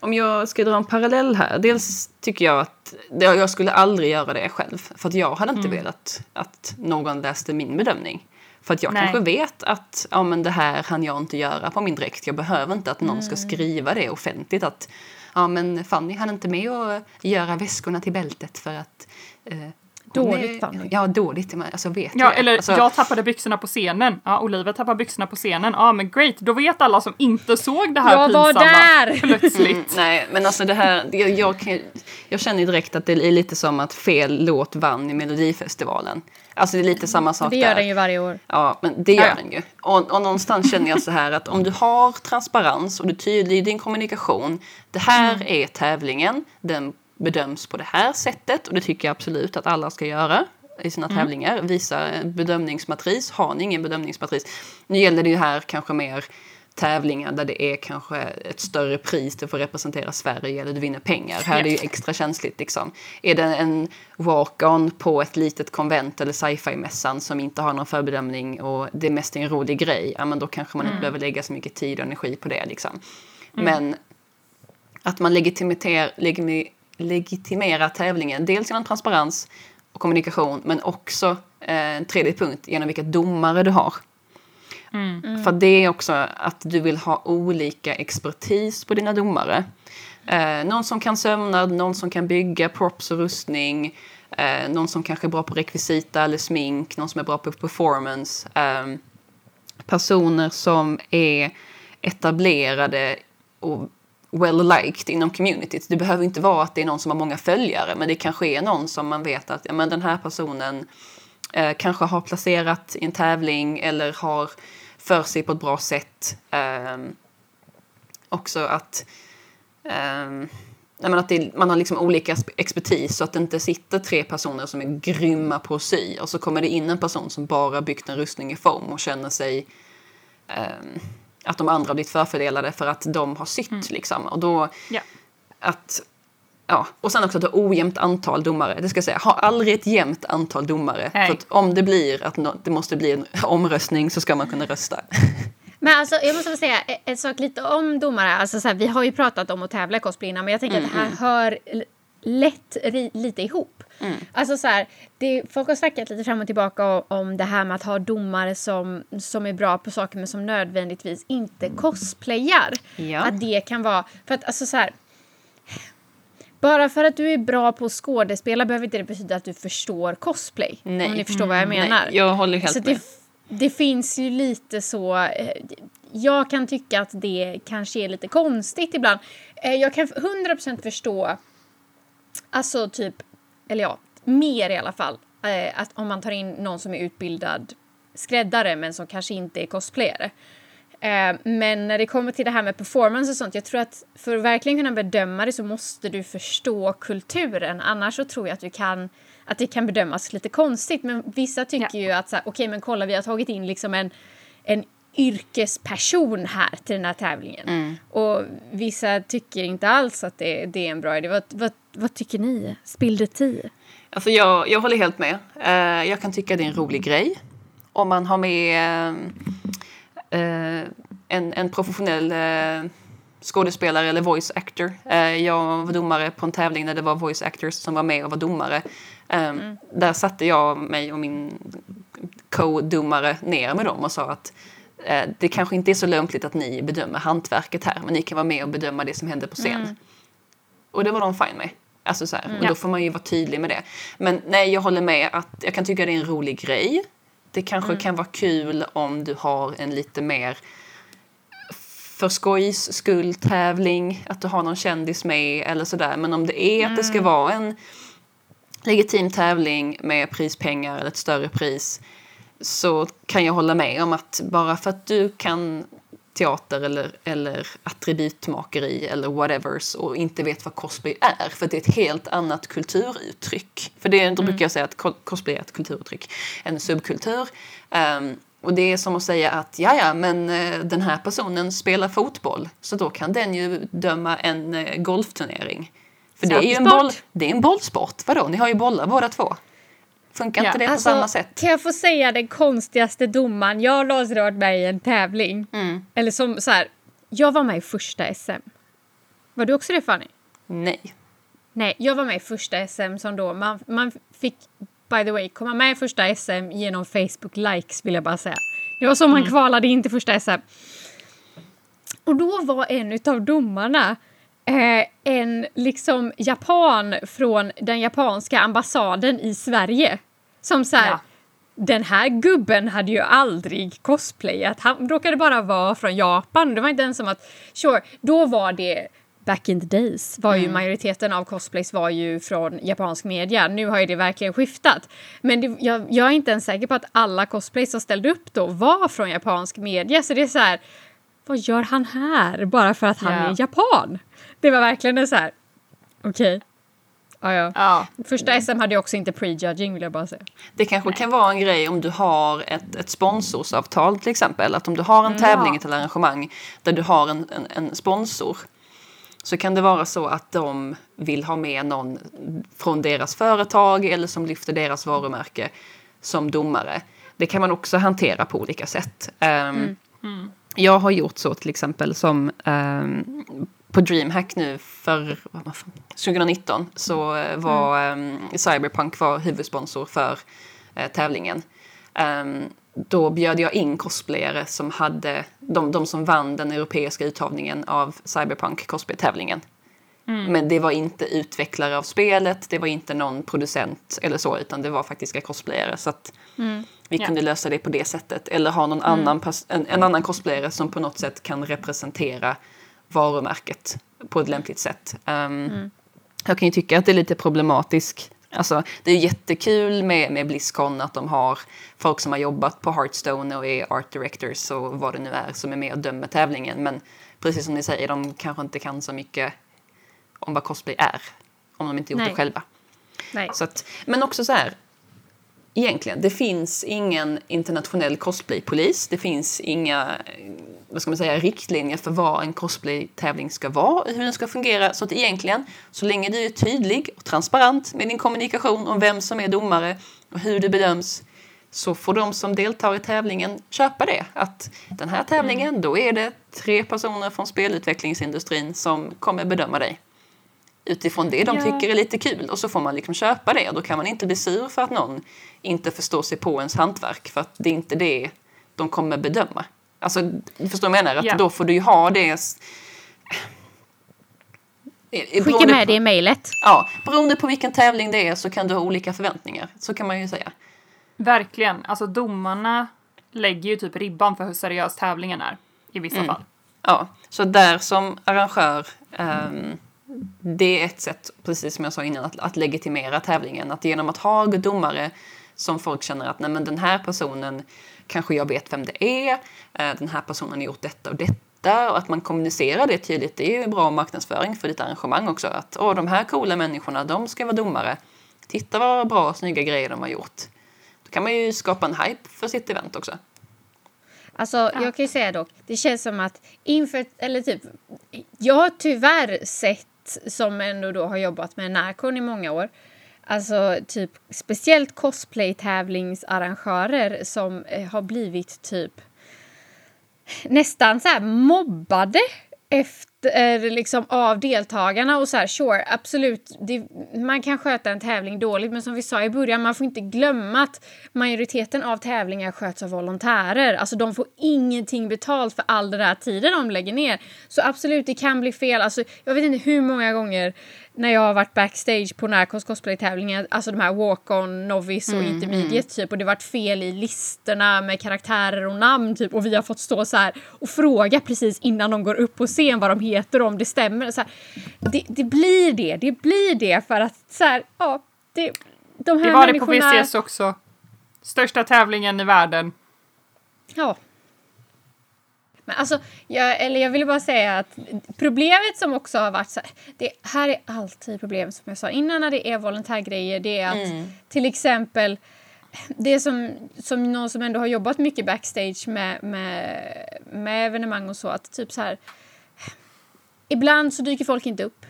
Om jag ska dra en parallell här. Dels tycker jag att jag skulle aldrig göra det själv. För att jag hade inte Mm. velat att någon läste min bedömning. För att jag Nej. kanske vet att ja, men det här hann jag inte göra på min dräkt. Jag behöver inte att någon Mm. ska skriva det offentligt. Att ja, men Fanny hann inte med att göra väskorna till bältet för att... Eh, Dåligt, Fanny. Ja, dåligt. men Alltså, vet Ja, det. eller alltså, jag tappade byxorna på scenen. Ja, Olivia tappade byxorna på scenen. Ja, men great. Då vet alla som inte såg det här Jag var pinsamma där! [laughs] plötsligt. Mm, nej, men alltså det här, jag, jag, jag känner ju direkt att det är lite som att fel låt vann i Melodifestivalen. Alltså det är lite samma sak Det gör där. den ju varje år. Ja, men det gör Ja. den ju. Och, och någonstans känner jag så här att om du har transparens och du är tydlig i din kommunikation. Det här Mm. är tävlingen, den bedöms på det här sättet och det tycker jag absolut att alla ska göra i sina Mm. tävlingar. Visa bedömningsmatris. Har ni ingen bedömningsmatris? Nu gäller det ju här kanske mer tävlingar där det är kanske ett större pris, du får representera Sverige eller du vinner pengar. Här är det ju extra känsligt liksom. Är det en walk-on på ett litet konvent eller sci-fi-mässan som inte har någon förbedömning och det är mest en rolig grej, ja men då kanske man inte behöver lägga så mycket tid och energi på det liksom. Men att man legitimerar, legimi, legitimerar tävlingen, dels genom transparens och kommunikation, men också eh, en tredje punkt genom vilka domare du har. För det är också att du vill ha olika expertis på dina domare. Eh, någon som kan sömnad, någon som kan bygga props och rustning, eh, någon som kanske är bra på rekvisita eller smink, någon som är bra på performance. Eh, personer som är etablerade och well-liked inom communityt. Det behöver inte vara att det är någon som har många följare, men det kanske är någon som man vet att ja, men den här personen eh, kanske har placerat i en tävling eller har för sig på ett bra sätt. Eh, också att, eh, men att det, man har liksom olika expertis så att det inte sitter tre personer som är grymma på att sy och så kommer det in en person som bara byggt en rustning i form och känner sig eh, att de andra har blivit förfördelade för att de har sytt. Liksom. Och då Ja. att Ja, och sen också att ha ojämnt antal domare. Det ska jag säga, ha aldrig ett jämnt antal domare. Nej. För att om det blir att nå- det måste bli en omröstning så ska man kunna rösta. [laughs] Men alltså, jag måste säga e- en sak lite om domare. Alltså, så här, vi har ju pratat om att tävla i cosplay innan, men jag tänker att det här hör lätt lite ihop. Alltså så här, det, folk har snackat lite fram och tillbaka om, det här med att ha domare som, som är bra på saker men som nödvändigtvis inte cosplayar. Ja. Att det kan vara, för att alltså så här, bara för att du är bra på att skådespela behöver inte det betyda att du förstår cosplay. Nej. Om ni förstår vad jag menar. Nej, jag håller helt Så med. det, det finns ju lite så... eh, Jag kan tycka att det kanske är lite konstigt ibland. Eh, Jag kan 100% förstå, alltså typ, eller ja, mer i alla fall, eh, att om man tar in någon som är utbildad skräddare men som kanske inte är cosplayare. Eh, Men när det kommer till det här med performance och sånt, jag tror att för att verkligen kunna bedöma det så måste du förstå kulturen. Annars så tror jag att du kan, att det kan bedömas lite konstigt. Men vissa tycker ju att så här, okej men kolla vi har tagit in liksom en, en yrkesperson här till den här tävlingen. Och vissa tycker inte alls att det, det är en bra idé. Vad, vad, vad tycker ni? Spill the tea. Alltså jag, jag håller helt med. Eh, jag kan tycka det är en rolig grej. Om man har med eh, eh, en, en professionell skådespelare eller voice actor. Jag var domare på en tävling där det var voice actors som var med och var domare. Eh, Där satte jag mig och min co-domare ner med dem och sa att det kanske inte är så lämpligt att ni bedömer hantverket här, men ni kan vara med och bedöma det som händer på scen. Och det var de fine med. Alltså så här, och då får man ju vara tydlig med det. Men nej, jag håller med att jag kan tycka det är en rolig grej. Det kanske kan vara kul om du har en lite mer för skojs skull tävling, att du har någon kändis med eller sådär. Men om det är att det ska vara en legitim tävling med prispengar eller ett större pris så kan jag hålla med om att bara för att du kan teater eller, eller attributmakeri eller whatevers och inte vet vad cosplay är för det är ett helt annat kulturuttryck. För det då brukar jag säga att co- cosplay är ett kulturuttryck, en subkultur. Ehm, och det är som att säga att ja, ja, men eh, den här personen spelar fotboll så då kan den ju döma en eh, golfturnering. För det är ju en, boll, det är en bollsport. Vadå, ni har ju bollar båda två. Funkar Ja. inte det på Alltså, samma sätt? kan jag få säga den konstigaste domaren? Jag har någonsin varit med i en tävling. Mm. Eller som så här, jag var med i första SM. Var du också det Fanny? Nej. Nej, jag var med i första SM som då man, man fick by the way komma med i första SM genom Facebook likes vill jag bara säga. Det var så man kvalade in till första SM. Och då var en av domarna eh, en liksom japan från den japanska ambassaden i Sverige. Som så här, Ja. den här gubben hade ju aldrig cosplayat. Han råkade bara vara från Japan. Det var inte ens som att, sure, då var det back in the days var ju majoriteten av cosplays var ju från japansk media. Nu har ju det verkligen skiftat. Men det, jag, jag är inte ens säker på att alla cosplays som ställde upp då var från japansk media. Så det är så här, vad gör han här bara för att han Ja. är japan? Det var verkligen en så här, okej. Ja, ja. Ja, Första SM hade ju också inte prejudging vill jag bara säga. Det kanske kan vara en grej om du har ett, ett sponsorsavtal till exempel. Att om du har en tävling, Ja. ett arrangemang där du har en, en, en sponsor. Så kan det vara så att de vill ha med någon från deras företag eller som lyfter deras varumärke som domare. Det kan man också hantera på olika sätt. Ehm, Jag har gjort så till exempel som ehm, på DreamHack nu för vad var det, 2019 så eh, var ehm, Cyberpunk var huvudsponsor för eh, tävlingen. Ehm, då bjöd jag in cosplayare som hade, de, de som vann den europeiska uttagningen av Cyberpunk cosplay-tävlingen. Men det var inte utvecklare av spelet, det var inte någon producent eller så, utan det var faktiska cosplayare. Så att vi Ja. kunde lösa det på det sättet. Eller ha någon annan, pers- en, en annan cosplayare som på något sätt kan representera varumärket på ett lämpligt sätt. Um, Jag kan ju tycka att det är lite problematiskt. Alltså, det är jättekul med, med Blizzcon att de har folk som har jobbat på Hearthstone och är art directors och vad det nu är som är med och dömer tävlingen. Men precis som ni säger, de kanske inte kan så mycket om vad cosplay är. Om de inte gjort Nej. det själva. Nej. Så att, men också så här. Egentligen, det finns ingen internationell cosplaypolis. Det finns inga vad ska man säga, riktlinjer för vad en cosplaytävling ska vara och hur den ska fungera. Så att egentligen, så länge du är tydlig och transparent med din kommunikation om vem som är domare och hur det bedöms så får de som deltar i tävlingen köpa det. Att den här tävlingen, då är det tre personer från spelutvecklingsindustrin som kommer bedöma dig utifrån det de Ja. tycker är lite kul och så får man liksom köpa det. Då kan man inte bli sur för att någon inte förstår sig på ens hantverk för att det är inte det de kommer bedöma. Alltså, du förstår vad jag menar? Att Ja. då får du ju ha det... i- i- Skicka med på- det i mejlet. Ja, beroende på vilken tävling det är så kan du ha olika förväntningar. Så kan man ju säga. verkligen. Alltså domarna lägger ju typ ribban för hur seriös tävlingen är i vissa fall. Ja, så där som arrangör, ehm, det är ett sätt, precis som jag sa innan, att, att legitimera tävlingen. Att genom att ha domare som folk känner att nej, men den här personen kanske jag vet vem det är, eh, den här personen har gjort detta och detta och att man kommunicerar det tydligt. Det är ju bra marknadsföring för ditt arrangemang också. Att åh, de här coola människorna, de ska vara domare. Titta vad bra och snygga grejer de har gjort. Då kan man ju skapa en hype för sitt event också. Alltså, jag kan ju säga dock, det känns som att inför, eller typ, jag har tyvärr sett, som ändå då har jobbat med Närcon i många år, alltså typ speciellt cosplay-tävlingsarrangörer som eh, har blivit typ nästan så här mobbade efter Eh, liksom av deltagarna och så här sure absolut det, man kan sköta en tävling dåligt men som vi sa i början man får inte glömma att majoriteten av tävlingar sköts av volontärer. Alltså de får ingenting betalt för all den där tiden de lägger ner. Så absolut det kan bli fel. Alltså jag vet inte hur många gånger när jag har varit backstage på Narcos cosplay-tävlingar, alltså de här walk-on, novice och intermediate typ och det har varit fel i listorna med karaktärer och namn typ och vi har fått stå så här och fråga precis innan de går upp på scen vad de heter och om det stämmer. Så här, det, det blir det, det blir det för att så här, ja, det, de här Det var det på människorna... VCS också. Största tävlingen i världen. Ja. Men alltså, jag, eller jag ville bara säga att problemet som också har varit så här, det här är alltid problem som jag sa innan när det är volontärgrejer, det är att till exempel det som, som någon som ändå har jobbat mycket backstage med, med, med evenemang och så, att typ så här ibland så dyker folk inte upp.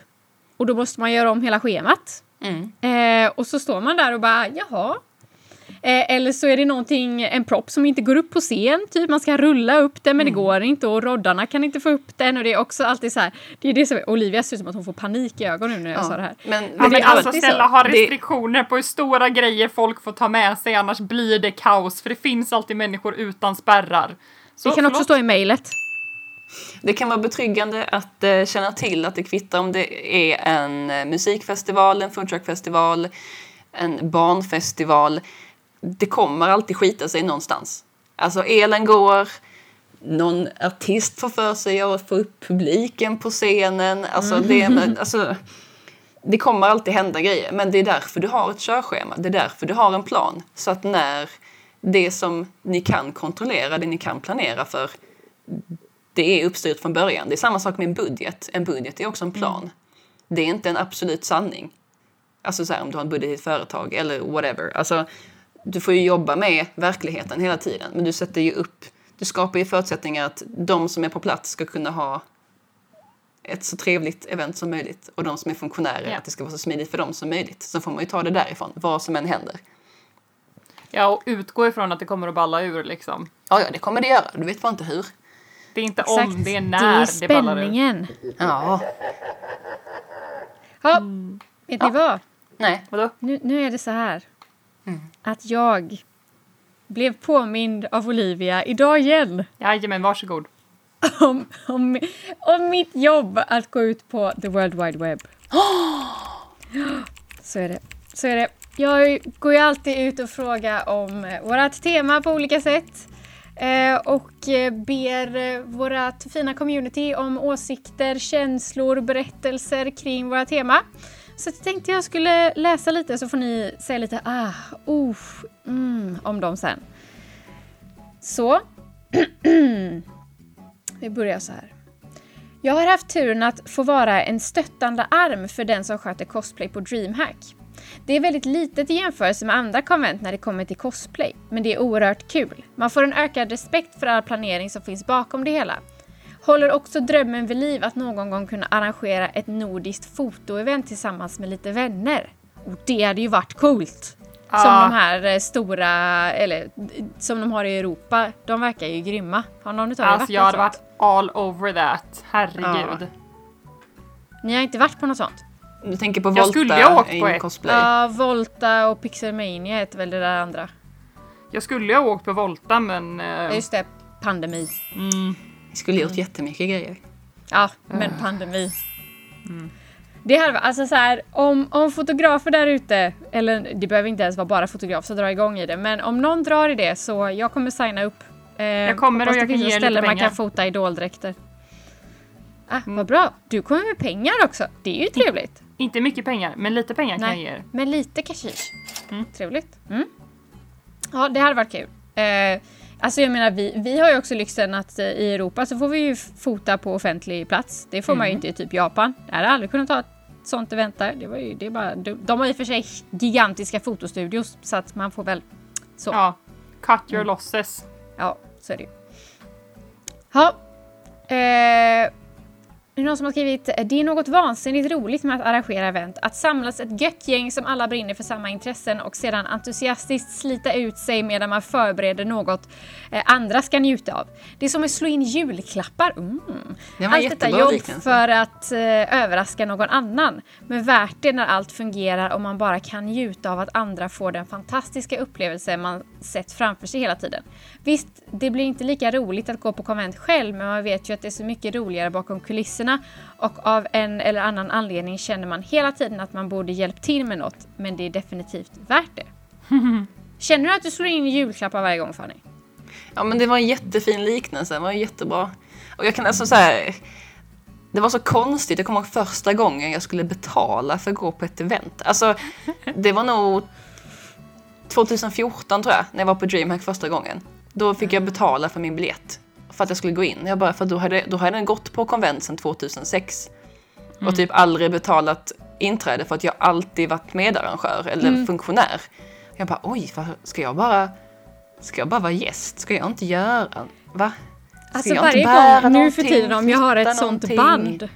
och då måste man göra om hela schemat. Mm. Eh, och så står man där och bara jaha. Eh, eller så är det någonting, en propp som inte går upp på scen, typ man ska rulla upp den men det går inte och roddarna kan inte få upp den och det är också alltid så här. Det är det som Olivia ser ut som att hon får panik i ögonen nu när jag sa det här. Men, Ja, det men är alltså snälla ha Det- restriktioner på hur stora grejer folk får ta med sig annars blir det kaos för det finns alltid människor utan spärrar. Så, Det kan också förlåt. stå i mejlet. Det kan vara betryggande att eh, känna till att det kvittar om det är en eh, musikfestival, en foodtruckfestival, en barnfestival. Det kommer alltid skita sig någonstans. Alltså elen går, någon artist får för sig att få upp publiken på scenen. Alltså, det, men, alltså, det kommer alltid hända grejer, men det är därför du har ett körschema. Det är därför du har en plan. Så att när det som ni kan kontrollera, det ni kan planera för, det är uppstyrt från början. Det är samma sak med en budget. En budget är också en plan. Det är inte en absolut sanning. Alltså så här, om du har en budget i ett företag eller whatever. Alltså, du får ju jobba med verkligheten hela tiden. Men du sätter ju upp, du skapar ju förutsättningar att de som är på plats ska kunna ha ett så trevligt event som möjligt. Och de som är funktionärer, Ja. att det ska vara så smidigt för dem som möjligt. Så får man ju ta det därifrån, vad som än händer. Ja, och utgå ifrån att det kommer att balla ur liksom. Ja, ja, det kommer det göra. Du vet bara inte hur. Det är inte Exakt. om, det är det när är det, ballar ur. spänningen. Ja. Ja, vet ni vad? Nej. Vadå? Nu, nu är det så här. Mm. Att jag blev påmind av Olivia idag igen Jajamän, varsågod. [laughs] om, om, om mitt jobb att gå ut på the world wide web. [gasps] Så är det. Så är det. Jag går ju alltid ut och frågar om eh, vårat tema på olika sätt. Eh, och eh, ber vårat fina community om åsikter, känslor, berättelser kring våra tema. Så jag tänkte jag skulle läsa lite så får ni säga lite ah, oh, mm, om dem sen. Så. [clears throat] Vi börjar så här. Jag har haft turen att få vara en stöttande arm för den som sköter cosplay på DreamHack. Det är väldigt litet i jämförelse med andra konvent när det kommer till cosplay, men det är oerhört kul. Man får en ökad respekt för all planering som finns bakom det hela. Håller också drömmen vid liv att någon gång kunna arrangera ett nordiskt fotoevent tillsammans med lite vänner. Och det hade ju varit coolt! Som Ja. de här eh, stora, eller som de har i Europa. De verkar ju grymma. Har någon utav er Alltså varit jag hade varit all over that. Herregud. Ja. Ni har inte varit på något sånt? Du tänker på Jag Volta skulle ju ha åkt på ett. cosplay? Ja, Volta och Pixelmania heter väl det där andra. Jag skulle ju ha åkt på Volta men... Eh, just det, pandemi. mm, skulle gjort jättemycket grejer. Ja, men pandemi. Det hade varit, alltså så här, om, om fotografer där ute, eller det behöver inte ens vara bara fotografer som drar igång i det, men om någon drar i det så jag kommer signa upp. Eh, jag kommer och det jag kan ge ett er ställe lite man pengar. kan fota idoldräkter. Ah, Mm. Vad bra! Du kommer med pengar också. Det är ju trevligt. inte mycket pengar, men lite pengar kan jag ge Nej, er. men lite kashish. Mm. Trevligt. Mm. Ja, det hade varit kul. Eh, alltså jag menar, vi, vi har ju också lyxen att eh, i Europa så får vi ju fota på offentlig plats. Det får man ju Mm. inte i typ Japan. Jag hade aldrig kunnat ta ett sånt event där. Det var ju, det är bara, de, har i och för sig gigantiska fotostudios så att man får väl så. Ja. Cut Mm. your losses. Ja, så är det ju. Ja. Eh, det är någon som har skrivit det är något vansinnigt roligt med att arrangera event. Att samlas ett gött gäng som alla brinner för samma intressen och sedan entusiastiskt slita ut sig medan man förbereder något eh, andra ska njuta av. Det är som att slå in julklappar. Mm. Det Allt detta jobb liknelse. för att eh, överraska någon annan. Men värt det när allt fungerar och man bara kan njuta av att andra får den fantastiska upplevelse man sett framför sig hela tiden. Visst, det blir inte lika roligt att gå på konvent själv men man vet ju att det är så mycket roligare bakom kulisserna och av en eller annan anledning känner man hela tiden att man borde hjälpt till med något men det är definitivt värt det. [laughs] Känner du att du slår in julklappar varje gång Fanny? Ja men det var en jättefin liknelse, det var jättebra. Och jag kan alltså så här, Det var så konstigt, jag kommer ihåg första gången jag skulle betala för att gå på ett event. Alltså det var nog 2014 tror jag, när jag var på DreamHack första gången. Då fick jag betala för min biljett. För att jag skulle gå in. Jag bara, för då hade, då hade den gått på konvent sedan 2006. Och typ aldrig betalat inträde för att jag alltid varit medarrangör eller funktionär. Jag bara, oj, ska jag bara Ska jag bara vara gäst? Ska jag inte göra... Va? Ska Alltså jag varje inte bära gång nu för någonting, tiden om jag har ett flytta sånt någonting? band.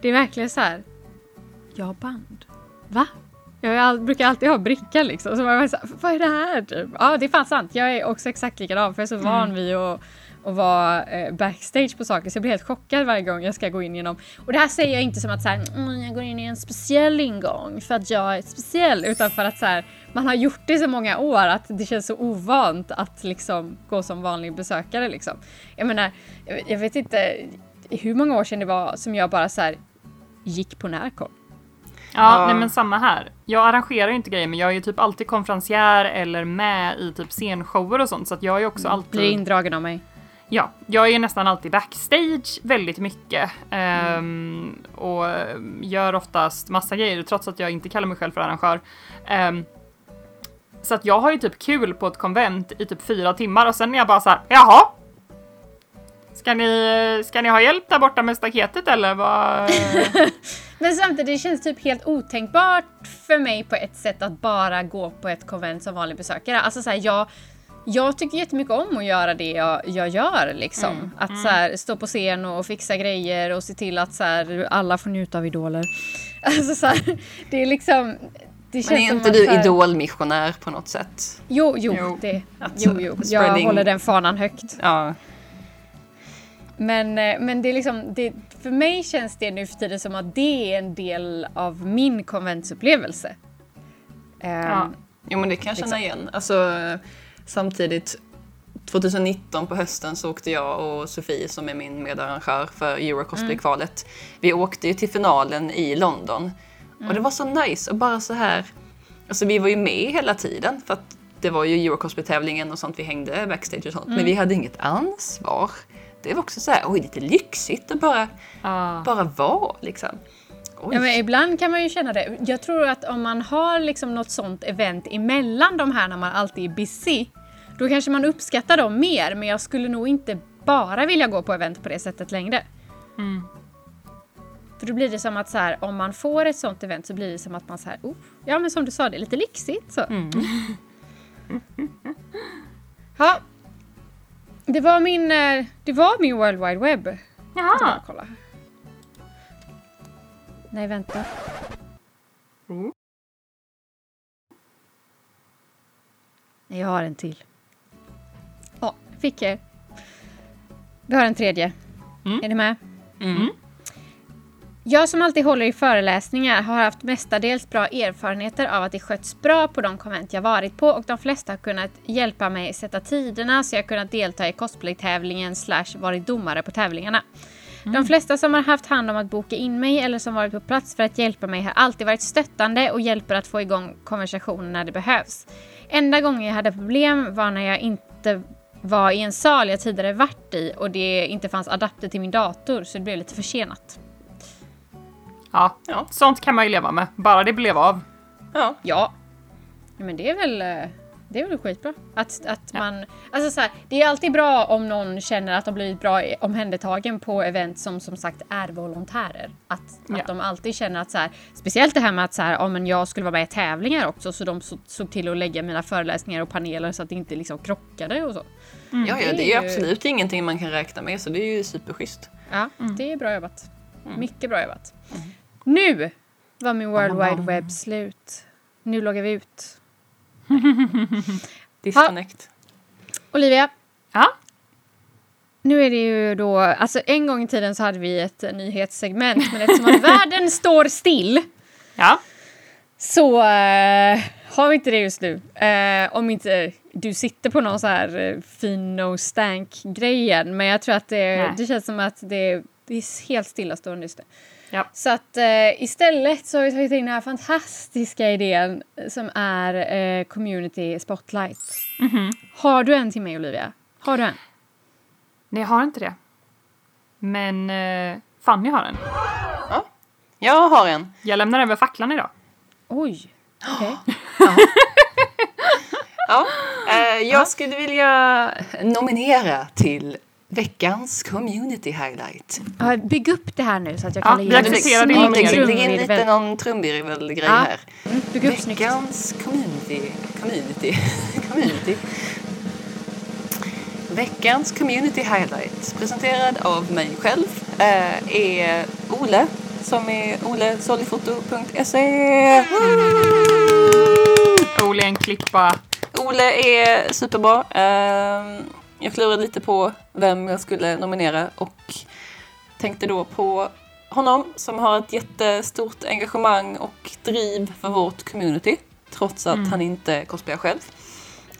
Det är verkligen så här. jag har band. Va? Jag brukar alltid ha bricka liksom. Så man så här, vad är det här? Typ? Ja, det är fan sant. Jag är också exakt likadan för jag är så van vid att och vara eh, backstage på saker så jag blir helt chockad varje gång jag ska gå in genom. Och det här säger jag inte som att så här, mm, jag går in i en speciell ingång för att jag är speciell utan för att så här, man har gjort det så många år att det känns så ovant att liksom gå som vanlig besökare liksom. Jag menar, jag, vet inte hur många år sedan det var som jag bara så här gick på Närcon. Ja, Ja. nej men samma här. Jag arrangerar ju inte grejer men jag är ju typ alltid konferencier eller med i typ scenshower och sånt så att jag är ju också alltid... Blir indragen av mig. Ja, jag är ju nästan alltid backstage väldigt mycket. ehm, och gör oftast massa grejer trots att jag inte kallar mig själv för arrangör. Um, så att jag har ju typ kul på ett konvent i typ fyra timmar och sen är jag bara så här, jaha? Ska ni, ska ni ha hjälp där borta med staketet eller vad? [laughs] Men samtidigt, det känns typ helt otänkbart för mig på ett sätt att bara gå på ett konvent som vanlig besökare. Alltså så här, jag, jag tycker jättemycket om att göra det jag, jag gör liksom. Att så här, stå på scen och fixa grejer och se till att så här, alla får njuta av idoler. [laughs] Alltså så här, det är liksom... Det känns Men är inte du här- idolmissionär på något sätt? Jo, jo, Jo. Det, Att jo, jo. Jag spreading- håller den fanan högt. Ja. Men, eh, men det är liksom, det, för mig känns det nu för tiden som att det är en del av min konventsupplevelse. Ja. Jo men det kan jag känna Liksom. igen. Alltså, samtidigt, 2019 på hösten så åkte jag och Sofie som är min medarrangör för Eurocosplay-kvalet. Vi åkte ju till finalen i London. Och det var så nice och bara så här. Alltså vi var ju med hela tiden för att det var ju Eurocosplay-tävlingen och sånt vi hängde backstage och sånt. Men vi hade inget ansvar. Det var också så här, oj lite lyxigt att bara, Ah. bara vara liksom. Oj. Ja, men ibland kan man ju känna det. Jag tror att om man har liksom något sånt event emellan de här när man alltid är busy, då kanske man uppskattar dem mer. Men jag skulle nog inte bara vilja gå på event på det sättet längre. Mm. För då blir det som att så här, om man får ett sånt event så blir det som att man så här, oh, ja men som du sa, det är lite lyxigt så. [laughs] Ja. Det var min, eh, det var min World Wide Web. Jag ska bara Jaha. kolla. Nej, vänta. Mm. Jag har en till. Ja, fick jag. Vi har en tredje. Mm. Är ni med? Mm. Jag som alltid håller i föreläsningar har haft mestadels bra erfarenheter av att det skötts bra på de konvent jag varit på och de flesta har kunnat hjälpa mig sätta tiderna så jag kunnat delta i cosplaytävlingen slash varit domare på tävlingarna. De flesta som har haft hand om att boka in mig eller som varit på plats för att hjälpa mig har alltid varit stöttande och hjälper att få igång konversationen när det behövs. Enda gången jag hade problem var när jag inte var i en sal jag tidigare varit i och det inte fanns adapter till min dator så det blev lite försenat. Ja, Ja. sånt kan man ju leva med. Bara det blev av. Ja. Ja. Men det är väl, eh, det är väl skitbra. Att, att Ja. man, alltså så här, det är alltid bra om någon känner att de blivit bra omhändertagen på event som som sagt är volontärer. Att, Ja. att de alltid känner att så här, speciellt det här med att så här, ja, men jag skulle vara med i tävlingar också så de så, såg till att lägga mina föreläsningar och paneler så att det inte liksom krockade och så. Ja, ja, Det det är är ju- absolut ingenting man kan räkna med så det är ju superschysst. Ja, det är bra jobbat. Mycket bra jobbat. Nu var min World Wide Web slut. Nu loggar vi ut. [laughs] Disconnect. Olivia, Ja, Nu är det ju då, alltså en gång i tiden så hade vi ett nyhetssegment men eftersom att världen [laughs] står still ja. så eh, har vi inte det just nu. Eh, om inte du sitter på någon så här eh, fin no stank grejen men jag tror att det, Nej. det känns som att det, det är helt stillastående just nu. Ja. Så att eh, istället så har vi tagit in den här fantastiska idén som är eh, Community Spotlight. Mhm. Har du en till mig Olivia? Har du en? Nej, jag har inte det. Men eh, Fanny har en. Jag har en. Jag lämnar över facklan idag. Oj! Okej. [gasps] Ja. Eh, jag skulle vilja nominera till veckans community highlight. Ja, bygg upp det här nu så att jag Ja, kan vi lägga in en in lite någon trumvirvelgrej Ja. här. Mm, Bygg upp snyggt. Veckans community. Community. [laughs] community. Veckans community highlight presenterad av mig själv eh, är Ole som är olesollifoto.se. Ole är en klippa. Ole är superbra. Ehm, Jag klurade lite på vem jag skulle nominera och tänkte då på honom som har ett jättestort engagemang och driv för vårt community trots att han inte cosplayar själv.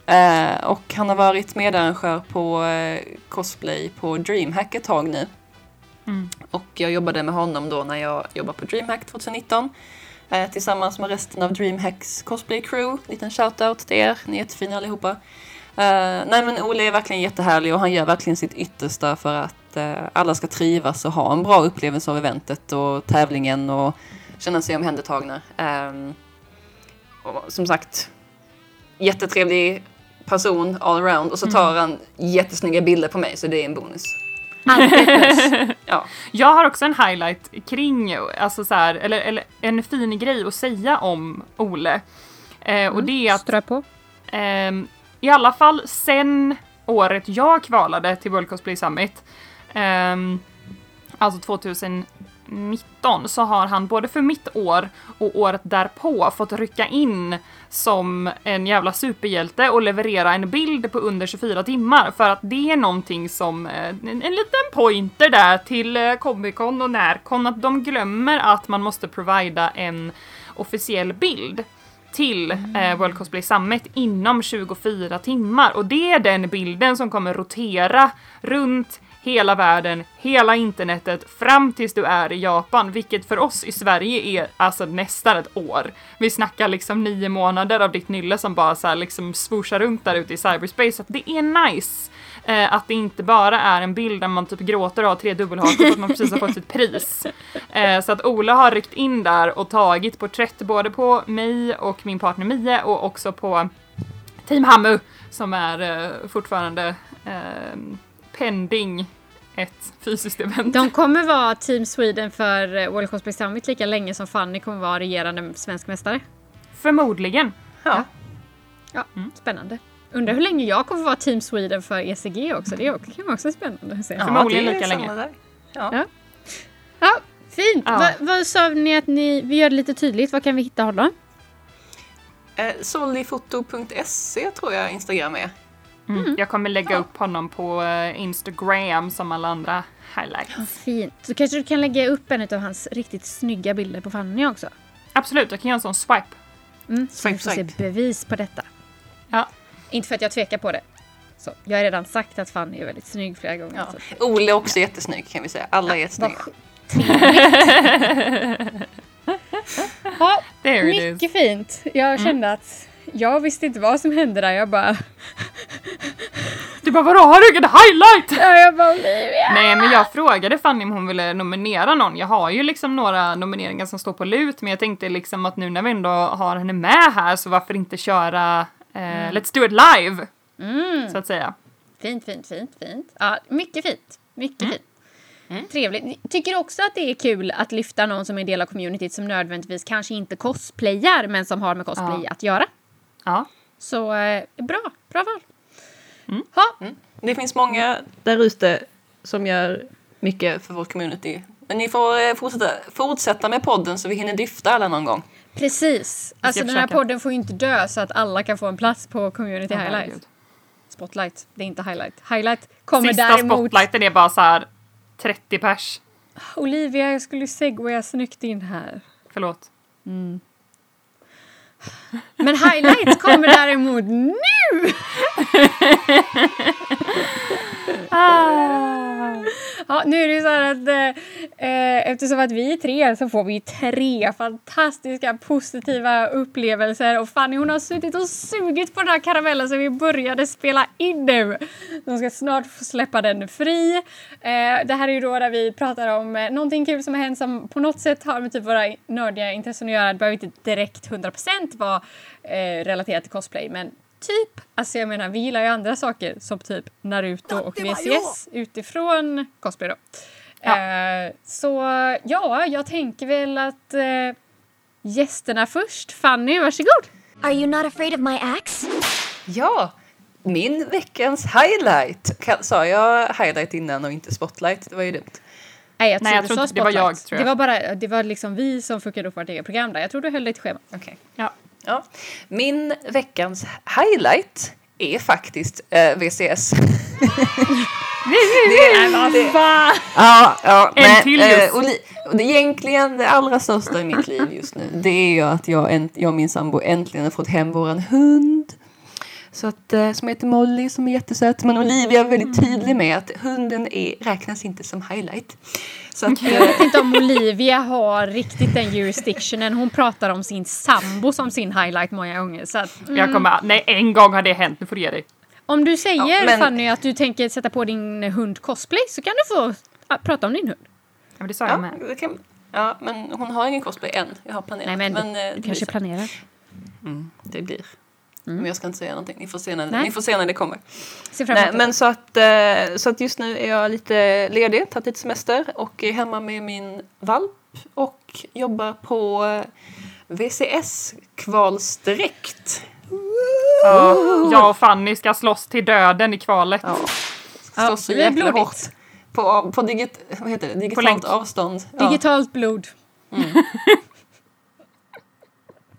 Eh, och han har varit medarrangör på eh, cosplay på DreamHack ett tag nu. Mm. Och jag jobbade med honom då när jag jobbade på DreamHack 2019. Eh, tillsammans med resten av DreamHacks cosplay crew. Liten shoutout till er, ni är jättefina allihopa. Eh, nej men Olle är verkligen jättehärlig och han gör verkligen sitt yttersta för att eh, alla ska trivas och ha en bra upplevelse av eventet och tävlingen och känna sig omhändertagna. Ehm, och som sagt, jättetrevlig person all around och så tar han jättesnygga bilder på mig så det är en bonus. [laughs] Ja. Jag har också en highlight kring, alltså så här, eller, eller en fin grej att säga om Ole. Eh, och det är att Strö på. Ehm, i alla fall sen året jag kvalade till World Cosplay Summit, um, alltså 2019, så har han både för mitt år och året därpå fått rycka in som en jävla superhjälte och leverera en bild på under 24 timmar. För att det är någonting som, eh, en, en liten pointer där till eh, Comic Con och Närcon, att de glömmer att man måste provida en officiell bild till eh, World Cosplay Summit inom 24 timmar och det är den bilden som kommer rotera runt hela världen, hela internetet fram tills du är i Japan, vilket för oss i Sverige är alltså nästan ett år. Vi snackar liksom nio månader av ditt nylle som bara så här liksom swooshar runt där ute i cyberspace, så det är nice. Eh, att det inte bara är en bild där man typ gråter och har tre dubbelhakor för att man precis har fått sitt pris. [laughs] Eh, så att Ola har ryckt in där och tagit porträtt både på mig och min partner Mie och också på Team Hammu som är eh, fortfarande eh, pending ett fysiskt event. De kommer vara Team Sweden för eh, World Cosplay Summit lika länge som Fanny kommer vara regerande svensk mästare. Förmodligen. Ja. Ja, spännande. Undrar hur länge jag kommer vara Team Sweden för ECG också. Det kan vara också spännande att se. Förmodligen det är lika länge. Ja. Ja. Ja, fint! Ja. Va, vad sa ni att ni, vi gör det lite tydligt, var kan vi hitta honom? Eh, Solifoto.se tror jag Instagram är. Mm. Jag kommer lägga upp honom på eh, Instagram som alla andra highlights. Fint. Så kanske du kan lägga upp en av hans riktigt snygga bilder på Fanny också? Absolut, jag kan göra en sån swipe. Mm, så vi Swipe, får se swipe. bevis på detta. Ja. Inte för att jag tvekar på det. Så, jag har redan sagt att Fanny är väldigt snygg flera gånger. Ja. Så. Ole är också jättesnygg kan vi säga. Alla är jättesnygga. Ja, [laughs] There it is. mycket fint. Jag kände att jag visste inte vad som hände där. Jag bara... [laughs] Du bara vadå, har du ingen highlight? Ja, jag bara Olivia! Nej men jag frågade Fanny om hon ville nominera någon. Jag har ju liksom några nomineringar som står på lut men jag tänkte liksom att nu när vi ändå har henne med här så varför inte köra eh, Let's do it live Mm. så att säga. Fint, fint, fint, fint. Ja, mycket fint. Mycket fint. Trevligt. Tycker också att det är kul att lyfta någon som är del av communityt som nödvändigtvis kanske inte cosplayar men som har med cosplay Ja. att göra. Ja. Så eh, bra, bra val. Mm. Ha, Det finns många där ute som gör mycket för vårt community. Men ni får eh, fortsätta, fortsätta med podden så vi hinner lyfta alla någon gång. Precis. Alltså den här försöka. podden får ju inte dö så att alla kan få en plats på community Åh, highlight. herregud. Spotlight, det är inte highlight. Highlight kommer Sista däremot... spotlighten är bara så här 30 pers. Olivia, jag skulle segwaya snyggt in här. Förlåt. Men highlight kommer däremot nu! Ja, nu är det ju så här att eh, eftersom att vi är tre så får vi tre fantastiska positiva upplevelser och Fanny hon har suttit och sugit på den här karamellen så vi började spela in nu. De ska snart få släppa den fri. Eh, det här är ju då där vi pratar om eh, någonting kul som har hänt som på något sätt har med typ våra nördiga intressen att göra. Det behöver inte direkt 100% vara eh, relaterat till cosplay men Typ, alltså jag menar vi gillar ju andra saker som typ Naruto och VCS utifrån cosplay då. Ja. Eh, så ja, jag tänker väl att eh, gästerna först. Fanny, varsågod! Are you not afraid of my axe? Ja, min veckans highlight. Sa jag highlight innan och inte spotlight? Det var ju dumt. Nej, jag tror, Nej, jag tror inte det var jag, tror jag. Det var bara, det var liksom vi som fuckade upp vårt eget program där. Jag tror du höll dig till schema. Okej. Ja. Ja. Min veckans highlight är faktiskt eh, VCS. Vad fan! Ja, ja. En till eh, just. och li- och det egentligen det allra största i mitt liv just nu, det är ju att jag, jag och min sambo äntligen har fått hem våran hund. Så att, eh, som heter Molly, som är jättesöt. Men Olivia är väldigt tydlig med att hunden är, räknas inte som highlight. Så att, Jag eh, vet inte om [laughs] Olivia har riktigt den jurisdictionen. Hon pratar om sin sambo som sin highlight många gånger. Så att, mm, Jag kommer, nej, en gång har det hänt. Nu får du ge dig. om du säger Ja, men- Fanny att du tänker sätta på din hund cosplay så kan du få ah, prata om din hund. Ja, men det sa jag ja, med. det kan, ja, men hon har ingen cosplay än. Jag har planerat. Nej men, eh, det du blir kanske så. planerar. Mm, det blir. Men jag ska inte säga någonting. Ni får se när, Nej. ni får se när det kommer. Se fram Nej, men så att, eh, så att just nu är jag lite ledig, tagit lite semester och är hemma med min valp och jobbar på eh, VCS-kvalsdräkt. Ja, jag och Fanny ska slåss till döden i kvalet. Ja. Ja, Slåss så blir jäkla blodigt. hårt. På, på, digit, vad heter det? digitalt länk. avstånd. Ja. Digitalt blod.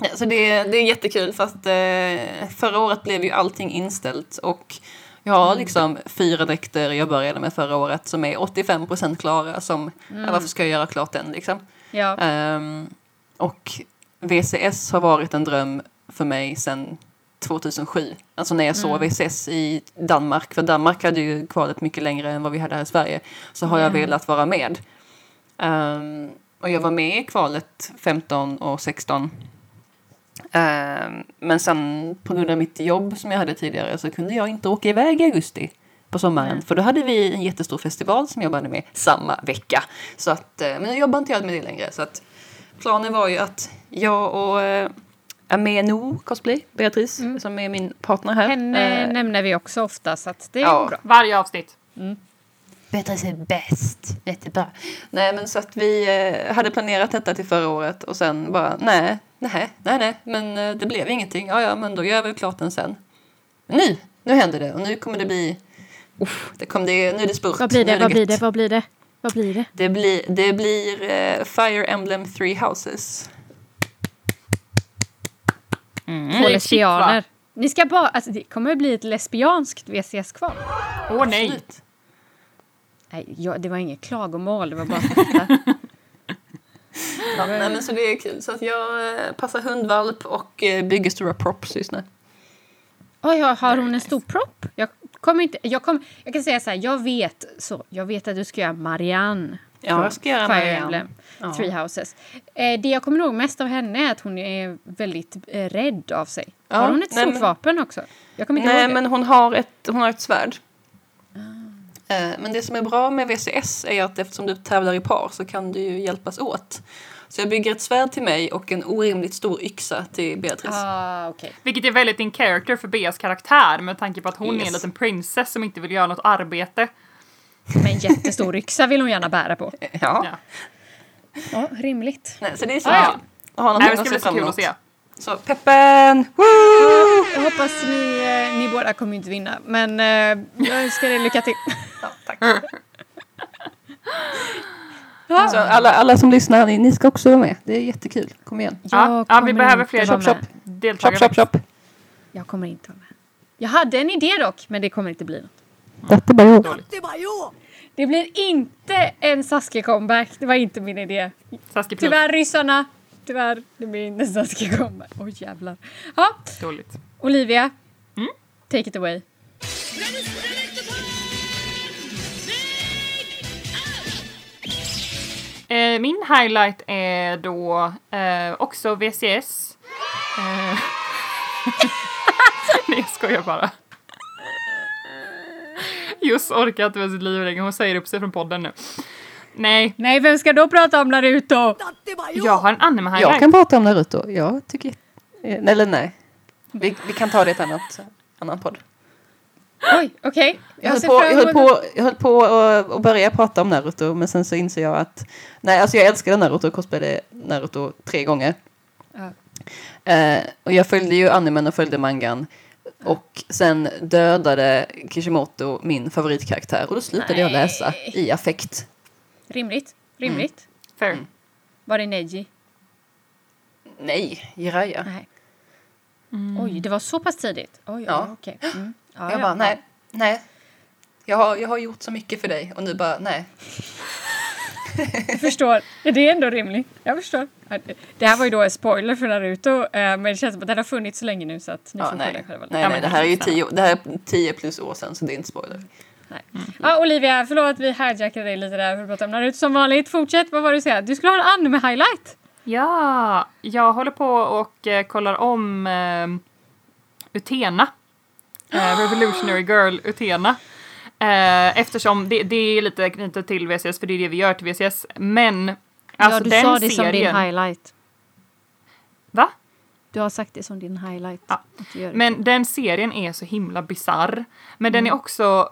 Ja, så det, är- det är jättekul fast eh, förra året blev ju allting inställt och jag har liksom fyra dräkter jag började med förra året som är 85% klara som, ja, varför ska jag göra klart den liksom? Ja. Ehm, och VCS har varit en dröm för mig sedan 2007. Alltså när jag såg VCS i Danmark, för Danmark hade ju kvalet mycket längre än vad vi hade här i Sverige, så har jag Ja. velat vara med. Ehm, och jag var med i kvalet 15 och 16. Ehm, men sen på grund av mitt jobb som jag hade tidigare så kunde jag inte åka iväg i augusti på sommaren. Nej. För då hade vi en jättestor festival som jag jobbade med samma vecka. Så att, eh, men nu jobbar inte jag med det längre. Så att planen var ju att jag och eh, Ameno Cosplay, Beatrice, som är min partner här. Henne eh, nämner vi också ofta så att det är ja. bra. Varje avsnitt. Beatrice är bäst. Jättebra. Nej, men så att vi eh, hade planerat detta till förra året och sen bara nej, nej, nej, nej, men eh, det blev ingenting. Ja, ja, men då gör vi klart den sen. Men nu, nu händer det och nu kommer det bli, uff, det kommer det, nu är det spurt. Vad blir det? är Vad blir det? Vad blir det? Vad blir det? Det blir, det blir eh, Fire Emblem Three Houses. Två Ni är lesbianer. Ni ska bara, alltså det kommer att bli ett lesbianskt VCS-kval. Åh nej! Absolut. Nej, jag, det var inget klagomål, det var bara. [laughs] Ja, nej, men så det är kul. Så att jag eh, passar hundvalp och eh, bygger stora props just nu. Oj, har, har hon en stor propp? Jag kommer inte, jag, kom, jag kan säga så här, jag vet, så, jag vet att du ska göra Marianne. Ja, från jag ska göra Fire Marianne. Emblem, Ja. Three Houses. Eh, det jag kommer ihåg mest av henne är att hon är väldigt eh, rädd av sig. Ja, har hon ett nej, stort men- vapen också? Jag kommer inte Nej, ihåg det. men hon har ett, hon har ett svärd. Eh, Men det som är bra med VCS är att eftersom du tävlar i par så kan du ju hjälpas åt. Så jag bygger ett svärd till mig och en orimligt stor yxa till Beatrice. Ah, okej. Vilket är väldigt in character för Beas karaktär med tanke på att hon är en Yes. liten princess som inte vill göra något arbete. Men en jättestor yxa vill hon gärna bära på. Ja. Ja. Ja, rimligt. Nej, så det är så Ah, ja. att ha Nej, det ska bli så kul att se. Så peppen! Woo! Jag hoppas ni, eh, ni båda kommer inte vinna, men eh, jag önskar er lycka till. Ja, tack. Ja. Så alla, alla som lyssnar, ni, ni ska också vara med. Det är jättekul. Kom igen. Ja, Jag ja, vi kommer behöver inte fler vara Chop, med. chop. Chop, deltagare. chop, chop. Jag kommer inte vara med. Jag hade en idé dock, men det kommer inte bli något. Detta bara jag. Dåligt. Det blir inte en Sasuke-comeback. Det var inte min idé. Plus. Tyvärr ryssarna. Tyvärr, det blir inte en Sasuke-comeback. Oj jävlar. Ja, Dåligt. Olivia. Mm? Take it away. Eh, min highlight är då eh, också VCS. Eh, [laughs] Nej, jag skojar bara. Just orkar inte med sitt liv längre. Hon säger upp sig från podden nu. Nej, Nej, vem ska då prata om Naruto? jag har en anime highlight. Jag kan prata om Naruto. Jag tycker... eh, Eller nej. Vi, vi kan ta det i ett annat annan podd. Oj, okej. Jag höll ser på, fram jag höll på, jag höll på att att börja prata om Naruto men sen så inser jag att nej, alltså jag älskade Naruto och cosplayade Naruto tre gånger. Ja. Eh, och jag följde ju animen och följde mangan. Och sen dödade Kishimoto min favoritkaraktär och då slutade jag läsa i affekt. Rimligt. Rimligt. Fair. Var det Neji? Nej, Jiraiya. Nej. Oj, det var så pass tidigt? Oj, ja. Ja. okej. Mm. Ja, Jag ja. bara, nej, nej. Jag har, jag har gjort så mycket för dig och nu bara, nej. [laughs] Jag förstår. Det är ändå rimligt. Jag förstår. Det här var ju då en spoiler för Naruto, eh, men det känns som att den har funnits så länge nu så att ni Ja, får skylla nej. er själva. Nej, Ja, nej, det här är ju tio, det här är tio plus år sedan så det är inte spoiler. Nej. Ja, Olivia, förlåt att vi hijackade dig lite där för att prata om Naruto som vanligt. Fortsätt, vad var det du säger? Du skulle ha en anime-highlight. Ja, jag håller på och eh, kollar om eh, Utena. Eh, [gasps] Revolutionary Girl Utena. Eh, eftersom det, det är lite knutet till VCS, för det är det vi gör till VCS. Men alltså ja, du den sa det som din serien... highlight. Va? Du har sagt det som din highlight. Ja. Men den serien är så himla bizarr. Men den är också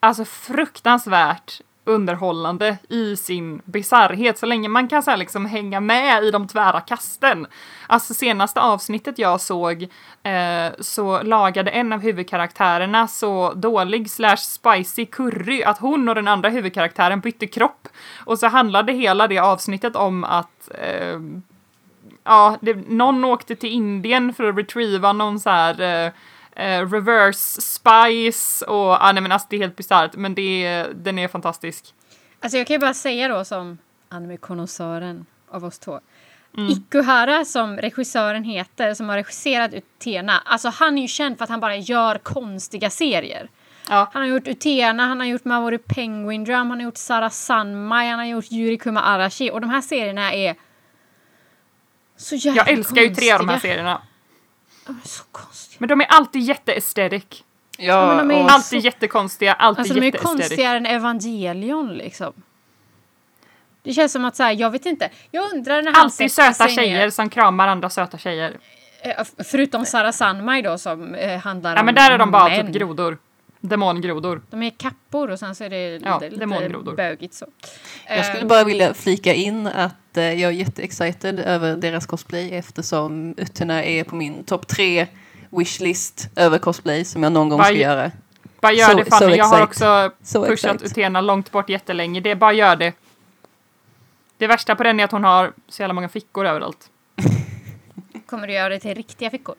alltså fruktansvärt underhållande i sin bisarrhet så länge man kan så här liksom hänga med i de tvära kasten. Alltså senaste avsnittet jag såg eh, så lagade en av huvudkaraktärerna så dålig slash spicy curry att hon och den andra huvudkaraktären bytte kropp. Och så handlade hela det avsnittet om att eh, ja, det, någon åkte till Indien för att retrieva någon så här eh, eh, reverse spice och ja, nej men alltså det är helt bisarrt men det är, den är fantastisk. Alltså jag kan ju bara säga då som anime-konnässören av oss två. Mm. Ikuhara som regissören heter, som har regisserat Utena, alltså han är ju känd för att han bara gör konstiga serier. Ja, Han har gjort Utena, han har gjort Mamoru Penguin Drum, han har gjort Sara Sanmai, han har gjort Yurikuma Arashi och de här serierna är så jävla jag älskar ju tre av de här konstiga. serierna. De är så konstiga. Men de är alltid jätteaesthetic. Ja, men de är- och, Alltid jättekonstiga, alltid Alltså de är konstigare än Evangelion liksom. Det känns som att så här, jag vet inte. Jag undrar när han Alltid söta tjejer ner- som kramar andra söta tjejer. Eh, Förutom Sara Sanmai då som eh, handlar Ja om men där är de bara män. typ grodor. Demongrodor. De är kappor och sen så är det Ja, lite, bögigt så. jag skulle Eh, bara vilja flika in att eh, jag är jätteexcited över deras cosplay eftersom Utena är på min topp tre wishlist över cosplay som jag någon gång ska göra. Bara gör so, det Fanny, so jag har också so pushat Utena långt bort jättelänge. Det är bara gör det. Det värsta på den är att hon har så jävla många fickor överallt. [laughs] Kommer du göra det till riktiga fickor?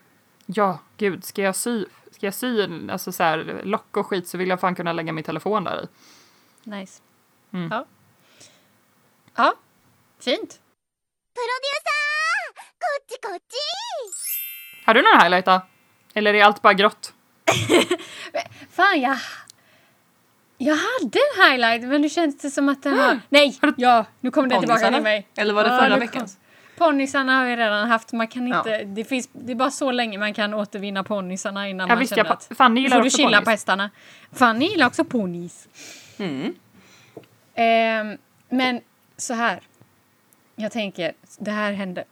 Ja, gud. Ska jag sy, ska jag sy alltså så här, lock och skit så vill jag fan kunna lägga min telefon där i. Nice. Mm. Ja. Ja, fint. Har du någon highlight då? Eller är allt bara grått? [laughs] Fan, jag... Jag hade en highlight, men nu känns det som att den [gasps] har... Nej! Ja, nu kommer den tillbaka till mig. Eller var det Ja, förra nu veckans? Ponnysarna har jag redan haft. Man kan Ja. inte... Det, finns, det är bara så länge man kan återvinna ponnysarna innan Ja, man visst, känner jag, att... Fanny gillar också chilla på hästarna. Fanny gillar också ponnys. Mm. Ehm, men så här. Jag tänker, det här hände.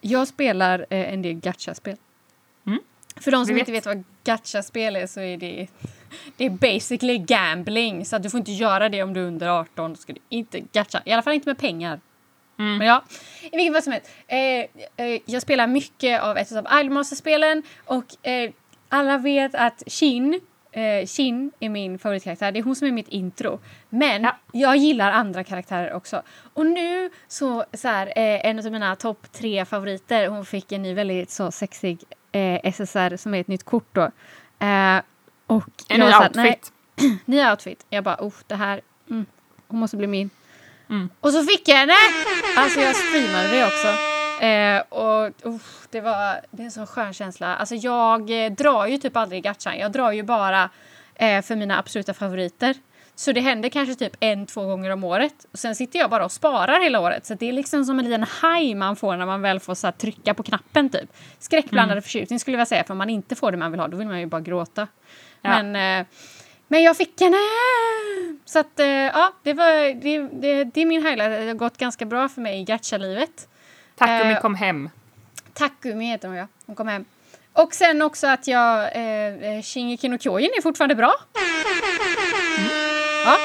Jag spelar eh, en del gacha-spel. För de som Vi inte vet vad gacha-spel är så är det, det är basically gambling. Så du får inte göra det om du är under 18. Då ska du inte gacha. I alla fall inte med pengar. Mm. Men ja, i vilket fall som helst. Eh, eh, jag spelar mycket av ett av Idolmaster-spelen och eh, alla vet att Shin, eh, Shin är min favoritkaraktär. Det är hon som är mitt intro. Men Ja. jag gillar andra karaktärer också. Och nu så, så här, eh, en av mina topp tre favoriter, hon fick en ny väldigt så sexig eh, SSR som är ett nytt kort då. Eh, och En jag ny här, nej, outfit. [clears throat] ny outfit. Jag bara, oh, det här, mm, hon måste bli min. Mm. Och så fick jag henne! Alltså jag streamade det också. Eh, och uh, det var det är en sån skön känsla. Alltså jag eh, drar ju typ aldrig gachan. Jag drar ju bara eh, för mina absoluta favoriter. Så det händer kanske typ en, två gånger om året. Och sen sitter jag bara och sparar hela året. Så det är liksom som en liten high man får när man väl får så trycka på knappen typ. Skräckblandad förtjusning skulle jag säga. För om man inte får det man vill ha då vill man ju bara gråta. Ja. Men, eh, men jag fick henne! Så att eh, ja, det, var, det, det, det är min highlight. Det har gått ganska bra för mig i gacha-livet. Takumi Eh, kom hem. Takumi heter hon ja. Hon kom hem. Och sen också att jag... Eh, eh, Shingeki no Kyojin är fortfarande bra. Ja.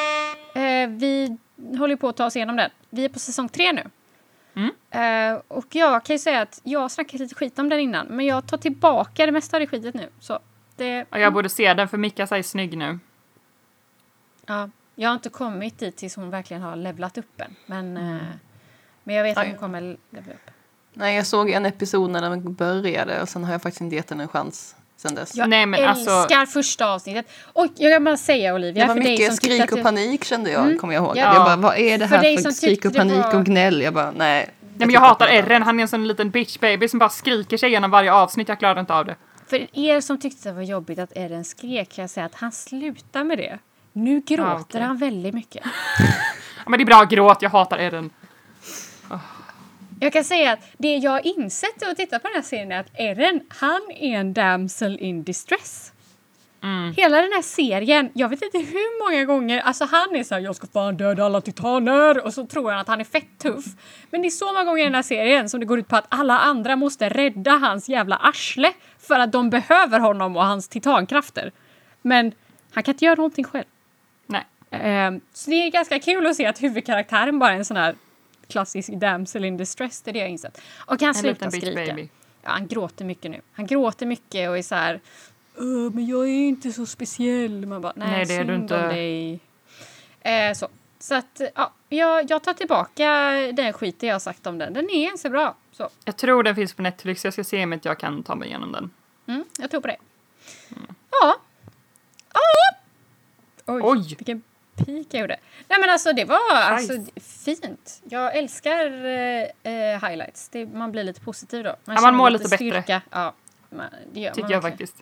Eh, vi håller på att ta oss igenom den. Vi är på säsong tre nu. Mm. Eh, och jag kan ju säga att jag har snackat lite skit om den innan. Men jag tar tillbaka det mesta av det skitet nu. Så det... Och jag borde se den för Mikasa är snygg nu. Ja. Jag har inte kommit dit tills hon verkligen har levlat upp en. Men, Mm. eh, men jag vet att Oj. hon kommer levla upp. Nej, jag såg en episod när den började och sen har jag faktiskt inte gett den en chans sen dess. Jag Nej, men alltså- älskar första avsnittet. Och jag kan bara säga Olivia, det var för dig mycket som tyckte skrik och det- panik kände jag, Mm. kommer jag ihåg. Ja. Jag bara, vad är det För här dig för som skrik och panik var- och gnäll? Jag bara, nej. Nej, men jag hatar Erren, han är en sån liten bitch baby som bara skriker sig igenom varje avsnitt, jag klarar inte av det. För er som tyckte det var jobbigt att Eren skrek kan jag säga att han slutar med det. Nu gråter okej. han väldigt mycket. [laughs] Ja, men det är bra, gråt, jag hatar Erren. Jag kan säga att det jag har insett att titta på den här serien är att Eren, han är en damsel in distress. Mm. Hela den här serien, jag vet inte hur många gånger, alltså han är så här, jag ska fan döda alla titaner och så tror han att han är fett tuff. Men det är så många gånger i den här serien som det går ut på att alla andra måste rädda hans jävla arsle för att de behöver honom och hans titankrafter. Men han kan inte göra någonting själv. Nej. Ehm, så det är ganska kul att se att huvudkaraktären bara är en sån här klassisk damsel in distress, det är det jag har insett. Och han slutar skrika. baby. Ja, han gråter mycket nu. Han gråter mycket och är så här "Åh, men jag är inte så speciell. Man bara, nej, Nej, det är du inte." dig. Eh, så. Så att, ja, jag, jag tar tillbaka den skiten jag har sagt om den. Den är ganska bra. Så, Jag tror den finns på Netflix, jag ska se om inte jag kan ta mig igenom den. mm, jag tror på det. Mm. Ja. Ja. Oj, Oj. vilken pik jag gjorde. Nej men alltså det var alltså, Nice. fint. Jag älskar eh, eh, highlights. Det, man blir lite positiv då. Ja, man mår lite bättre. styrka. Ja, man, det gör Tycker man jag faktiskt.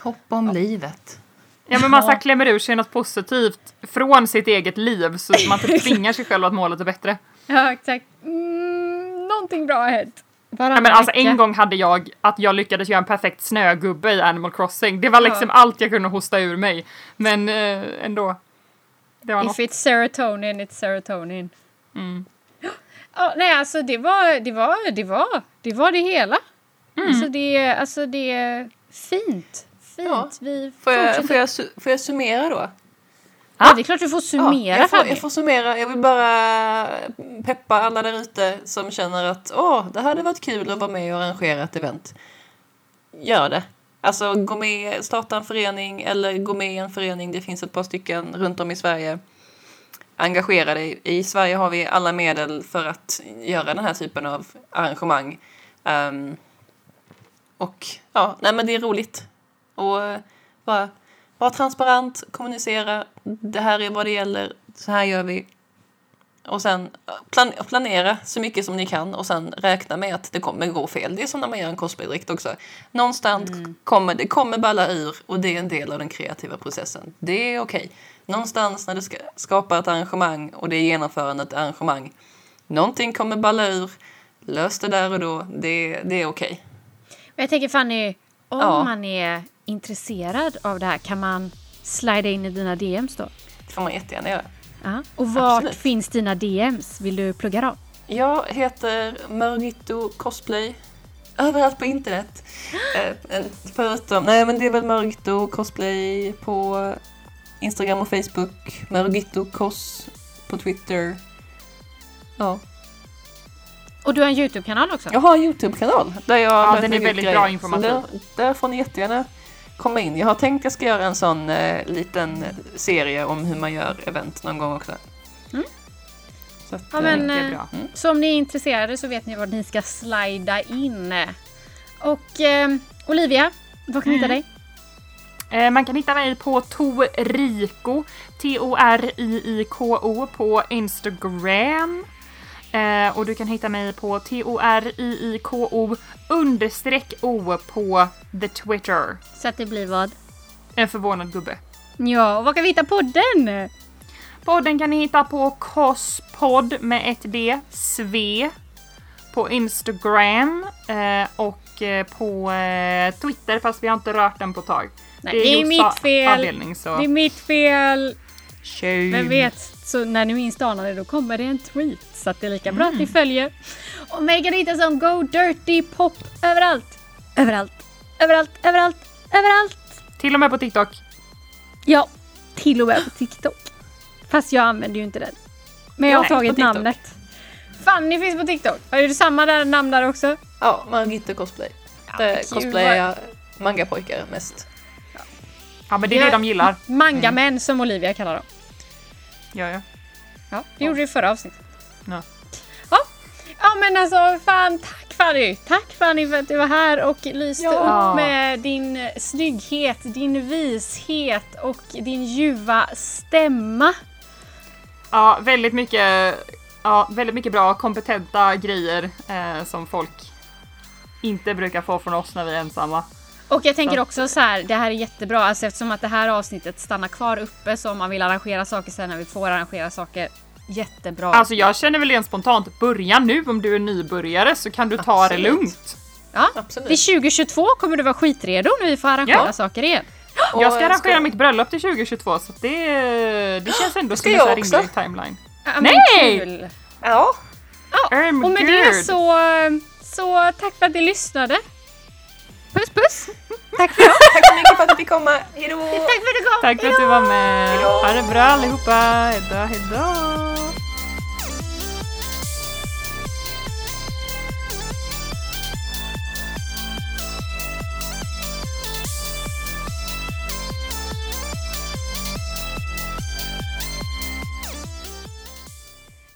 Hopp om livet. Ja men man Ja. så här klämmer ur sig något positivt från sitt eget liv så man typ [laughs] tvingar sig själv att må lite bättre. Ja, exakt. Mm, någonting bra har hänt. Ja, men alltså en gång hade jag att jag lyckades göra en perfekt snögubbe i Animal Crossing. Det var liksom Ja. allt jag kunde hosta ur mig. Men eh, ändå. Det var något. If it's serotonin, it's serotonin. Mm. Ja, nej, alltså det var det, var, det, var, det, var det hela. Mm. Alltså, det, alltså det är fint. Fint. Ja. Vi Får jag, fortsätter. får, jag, får jag summera då? Ja, det är klart du får Ja, summera jag, får, jag får summera. Jag vill bara peppa alla där ute som känner att åh, det hade varit kul att vara med och arrangera ett event. Gör det. Alltså gå med, starta en förening eller gå med i en förening. Det finns ett par stycken runt om i Sverige. Engagera dig. I Sverige har vi alla medel för att göra den här typen av arrangemang. Um, och ja, nej men det är roligt. Och eh, bara var transparent, kommunicera. Det här är vad det gäller. Så här gör vi. Och sen eh, plan planera så mycket som ni kan och sen räkna med att det kommer gå fel. Det är som när man gör en cosplaydräkt också. Någonstans kommer det kommer balla ur och det är en del av den kreativa processen. Det är okej. Någonstans när du ska skapa ett arrangemang och det är genomförandet arrangemang. Någonting kommer balla ur. Lös det där och då. Det, det är okej. Men jag tänker Fanny, om Ja. man är intresserad av det här kan man slida in i dina DMs då? Det får man jättegärna göra. Ja. Och vart Absolut. finns dina DMs? Vill du plugga dem? Jag heter Mörgitto Cosplay. Överallt på internet. [gasps] Eh, förutom, nej men det är väl Mörgitto Cosplay på Instagram och Facebook. Mörgitto Cos på Twitter. Ja. Och du har en Youtube-kanal också? Jag har en Youtube-kanal där jag Ja, den är väldigt grejer. bra Så informativ. Där, där får ni jättegärna komma in. Jag har tänkt jag ska göra en sån eh, liten serie om hur man gör event någon gång också. Mm. Så att, Ja, eh, men, Det är eh, bra. Så om ni är intresserade så vet ni var ni ska slida in. Och eh, Olivia, var kan vi hitta dig? Eh, Man kan hitta mig på Toriko, T-O-R-I-I-K-O på Instagram. Eh, och du kan hitta mig på T-O-R-I-I-K-O understreck O på the Twitter. Så att det blir vad? En förvånad gubbe. Ja, och var kan vi hitta podden? Podden kan ni hitta på Kospodd med ett D, Sve, på Instagram eh, och eh, på eh, Twitter fast vi har inte rört den på ett tag. Nej, det är Josefs mitt fel. Avdelning, så. Det är mitt fel. Tjej. Vem vet, så när ni minst anar det då kommer det en tweet. Så att det är lika bra att ni följer. Och mig kan hitta som Go Dirty Pop överallt. Överallt, överallt, överallt, överallt. Till och med på TikTok. Ja, till och med på TikTok. Fast jag använder ju inte den. Men jag har Nej, tagit namnet. Fanny finns på TikTok. Har du samma där namn där också? Ja, Margit Cosplay. Där gud, cosplayar jag mangapojkar mest. Ja men det är det de gillar. Mangamän som Olivia kallar dem. Ja, ja. Ja, det gjorde du i förra avsnittet. Ja. Ja. ja, men alltså fan tack Fanny! Tack Fanny för att du var här och lyste Ja. upp med din snygghet, din vishet och din ljuva stämma. Ja, väldigt mycket, ja, väldigt mycket bra kompetenta grejer eh, som folk inte brukar få från oss när vi är ensamma. Och jag tänker också så här, det här är jättebra, alltså eftersom att det här avsnittet stannar kvar uppe så om man vill arrangera saker sen när vi får arrangera saker. Jättebra. Alltså jag känner väl rent spontant, börja nu om du är nybörjare så kan du ta Absolut. det lugnt. ja. Absolut. Till 2022 kommer du vara skitredo när vi får arrangera Ja. saker igen. Och jag ska arrangera ska- mitt bröllop till 2022 så det, det känns [gasps] ändå ska som en rimlig timeline. Ja, Nej! Kul. Ja, Oh Och med det så, så tack för att ni lyssnade. Puss puss! Tack för tack så mycket för att du fick komma. Hejdå! Tack för att du kom! Tack för att du var med. Hejdå. Ha det bra allihopa. Hejdå, hejdå.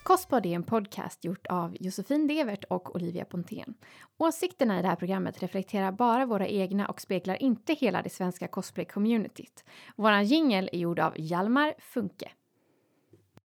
Kostpodd är en podcast gjort av Josefin Devert och Olivia Pontén. Åsikterna i det här programmet reflekterar bara våra egna och speglar inte hela det svenska cosplay-communityt. Vår jingel är gjord av Hjalmar Funke.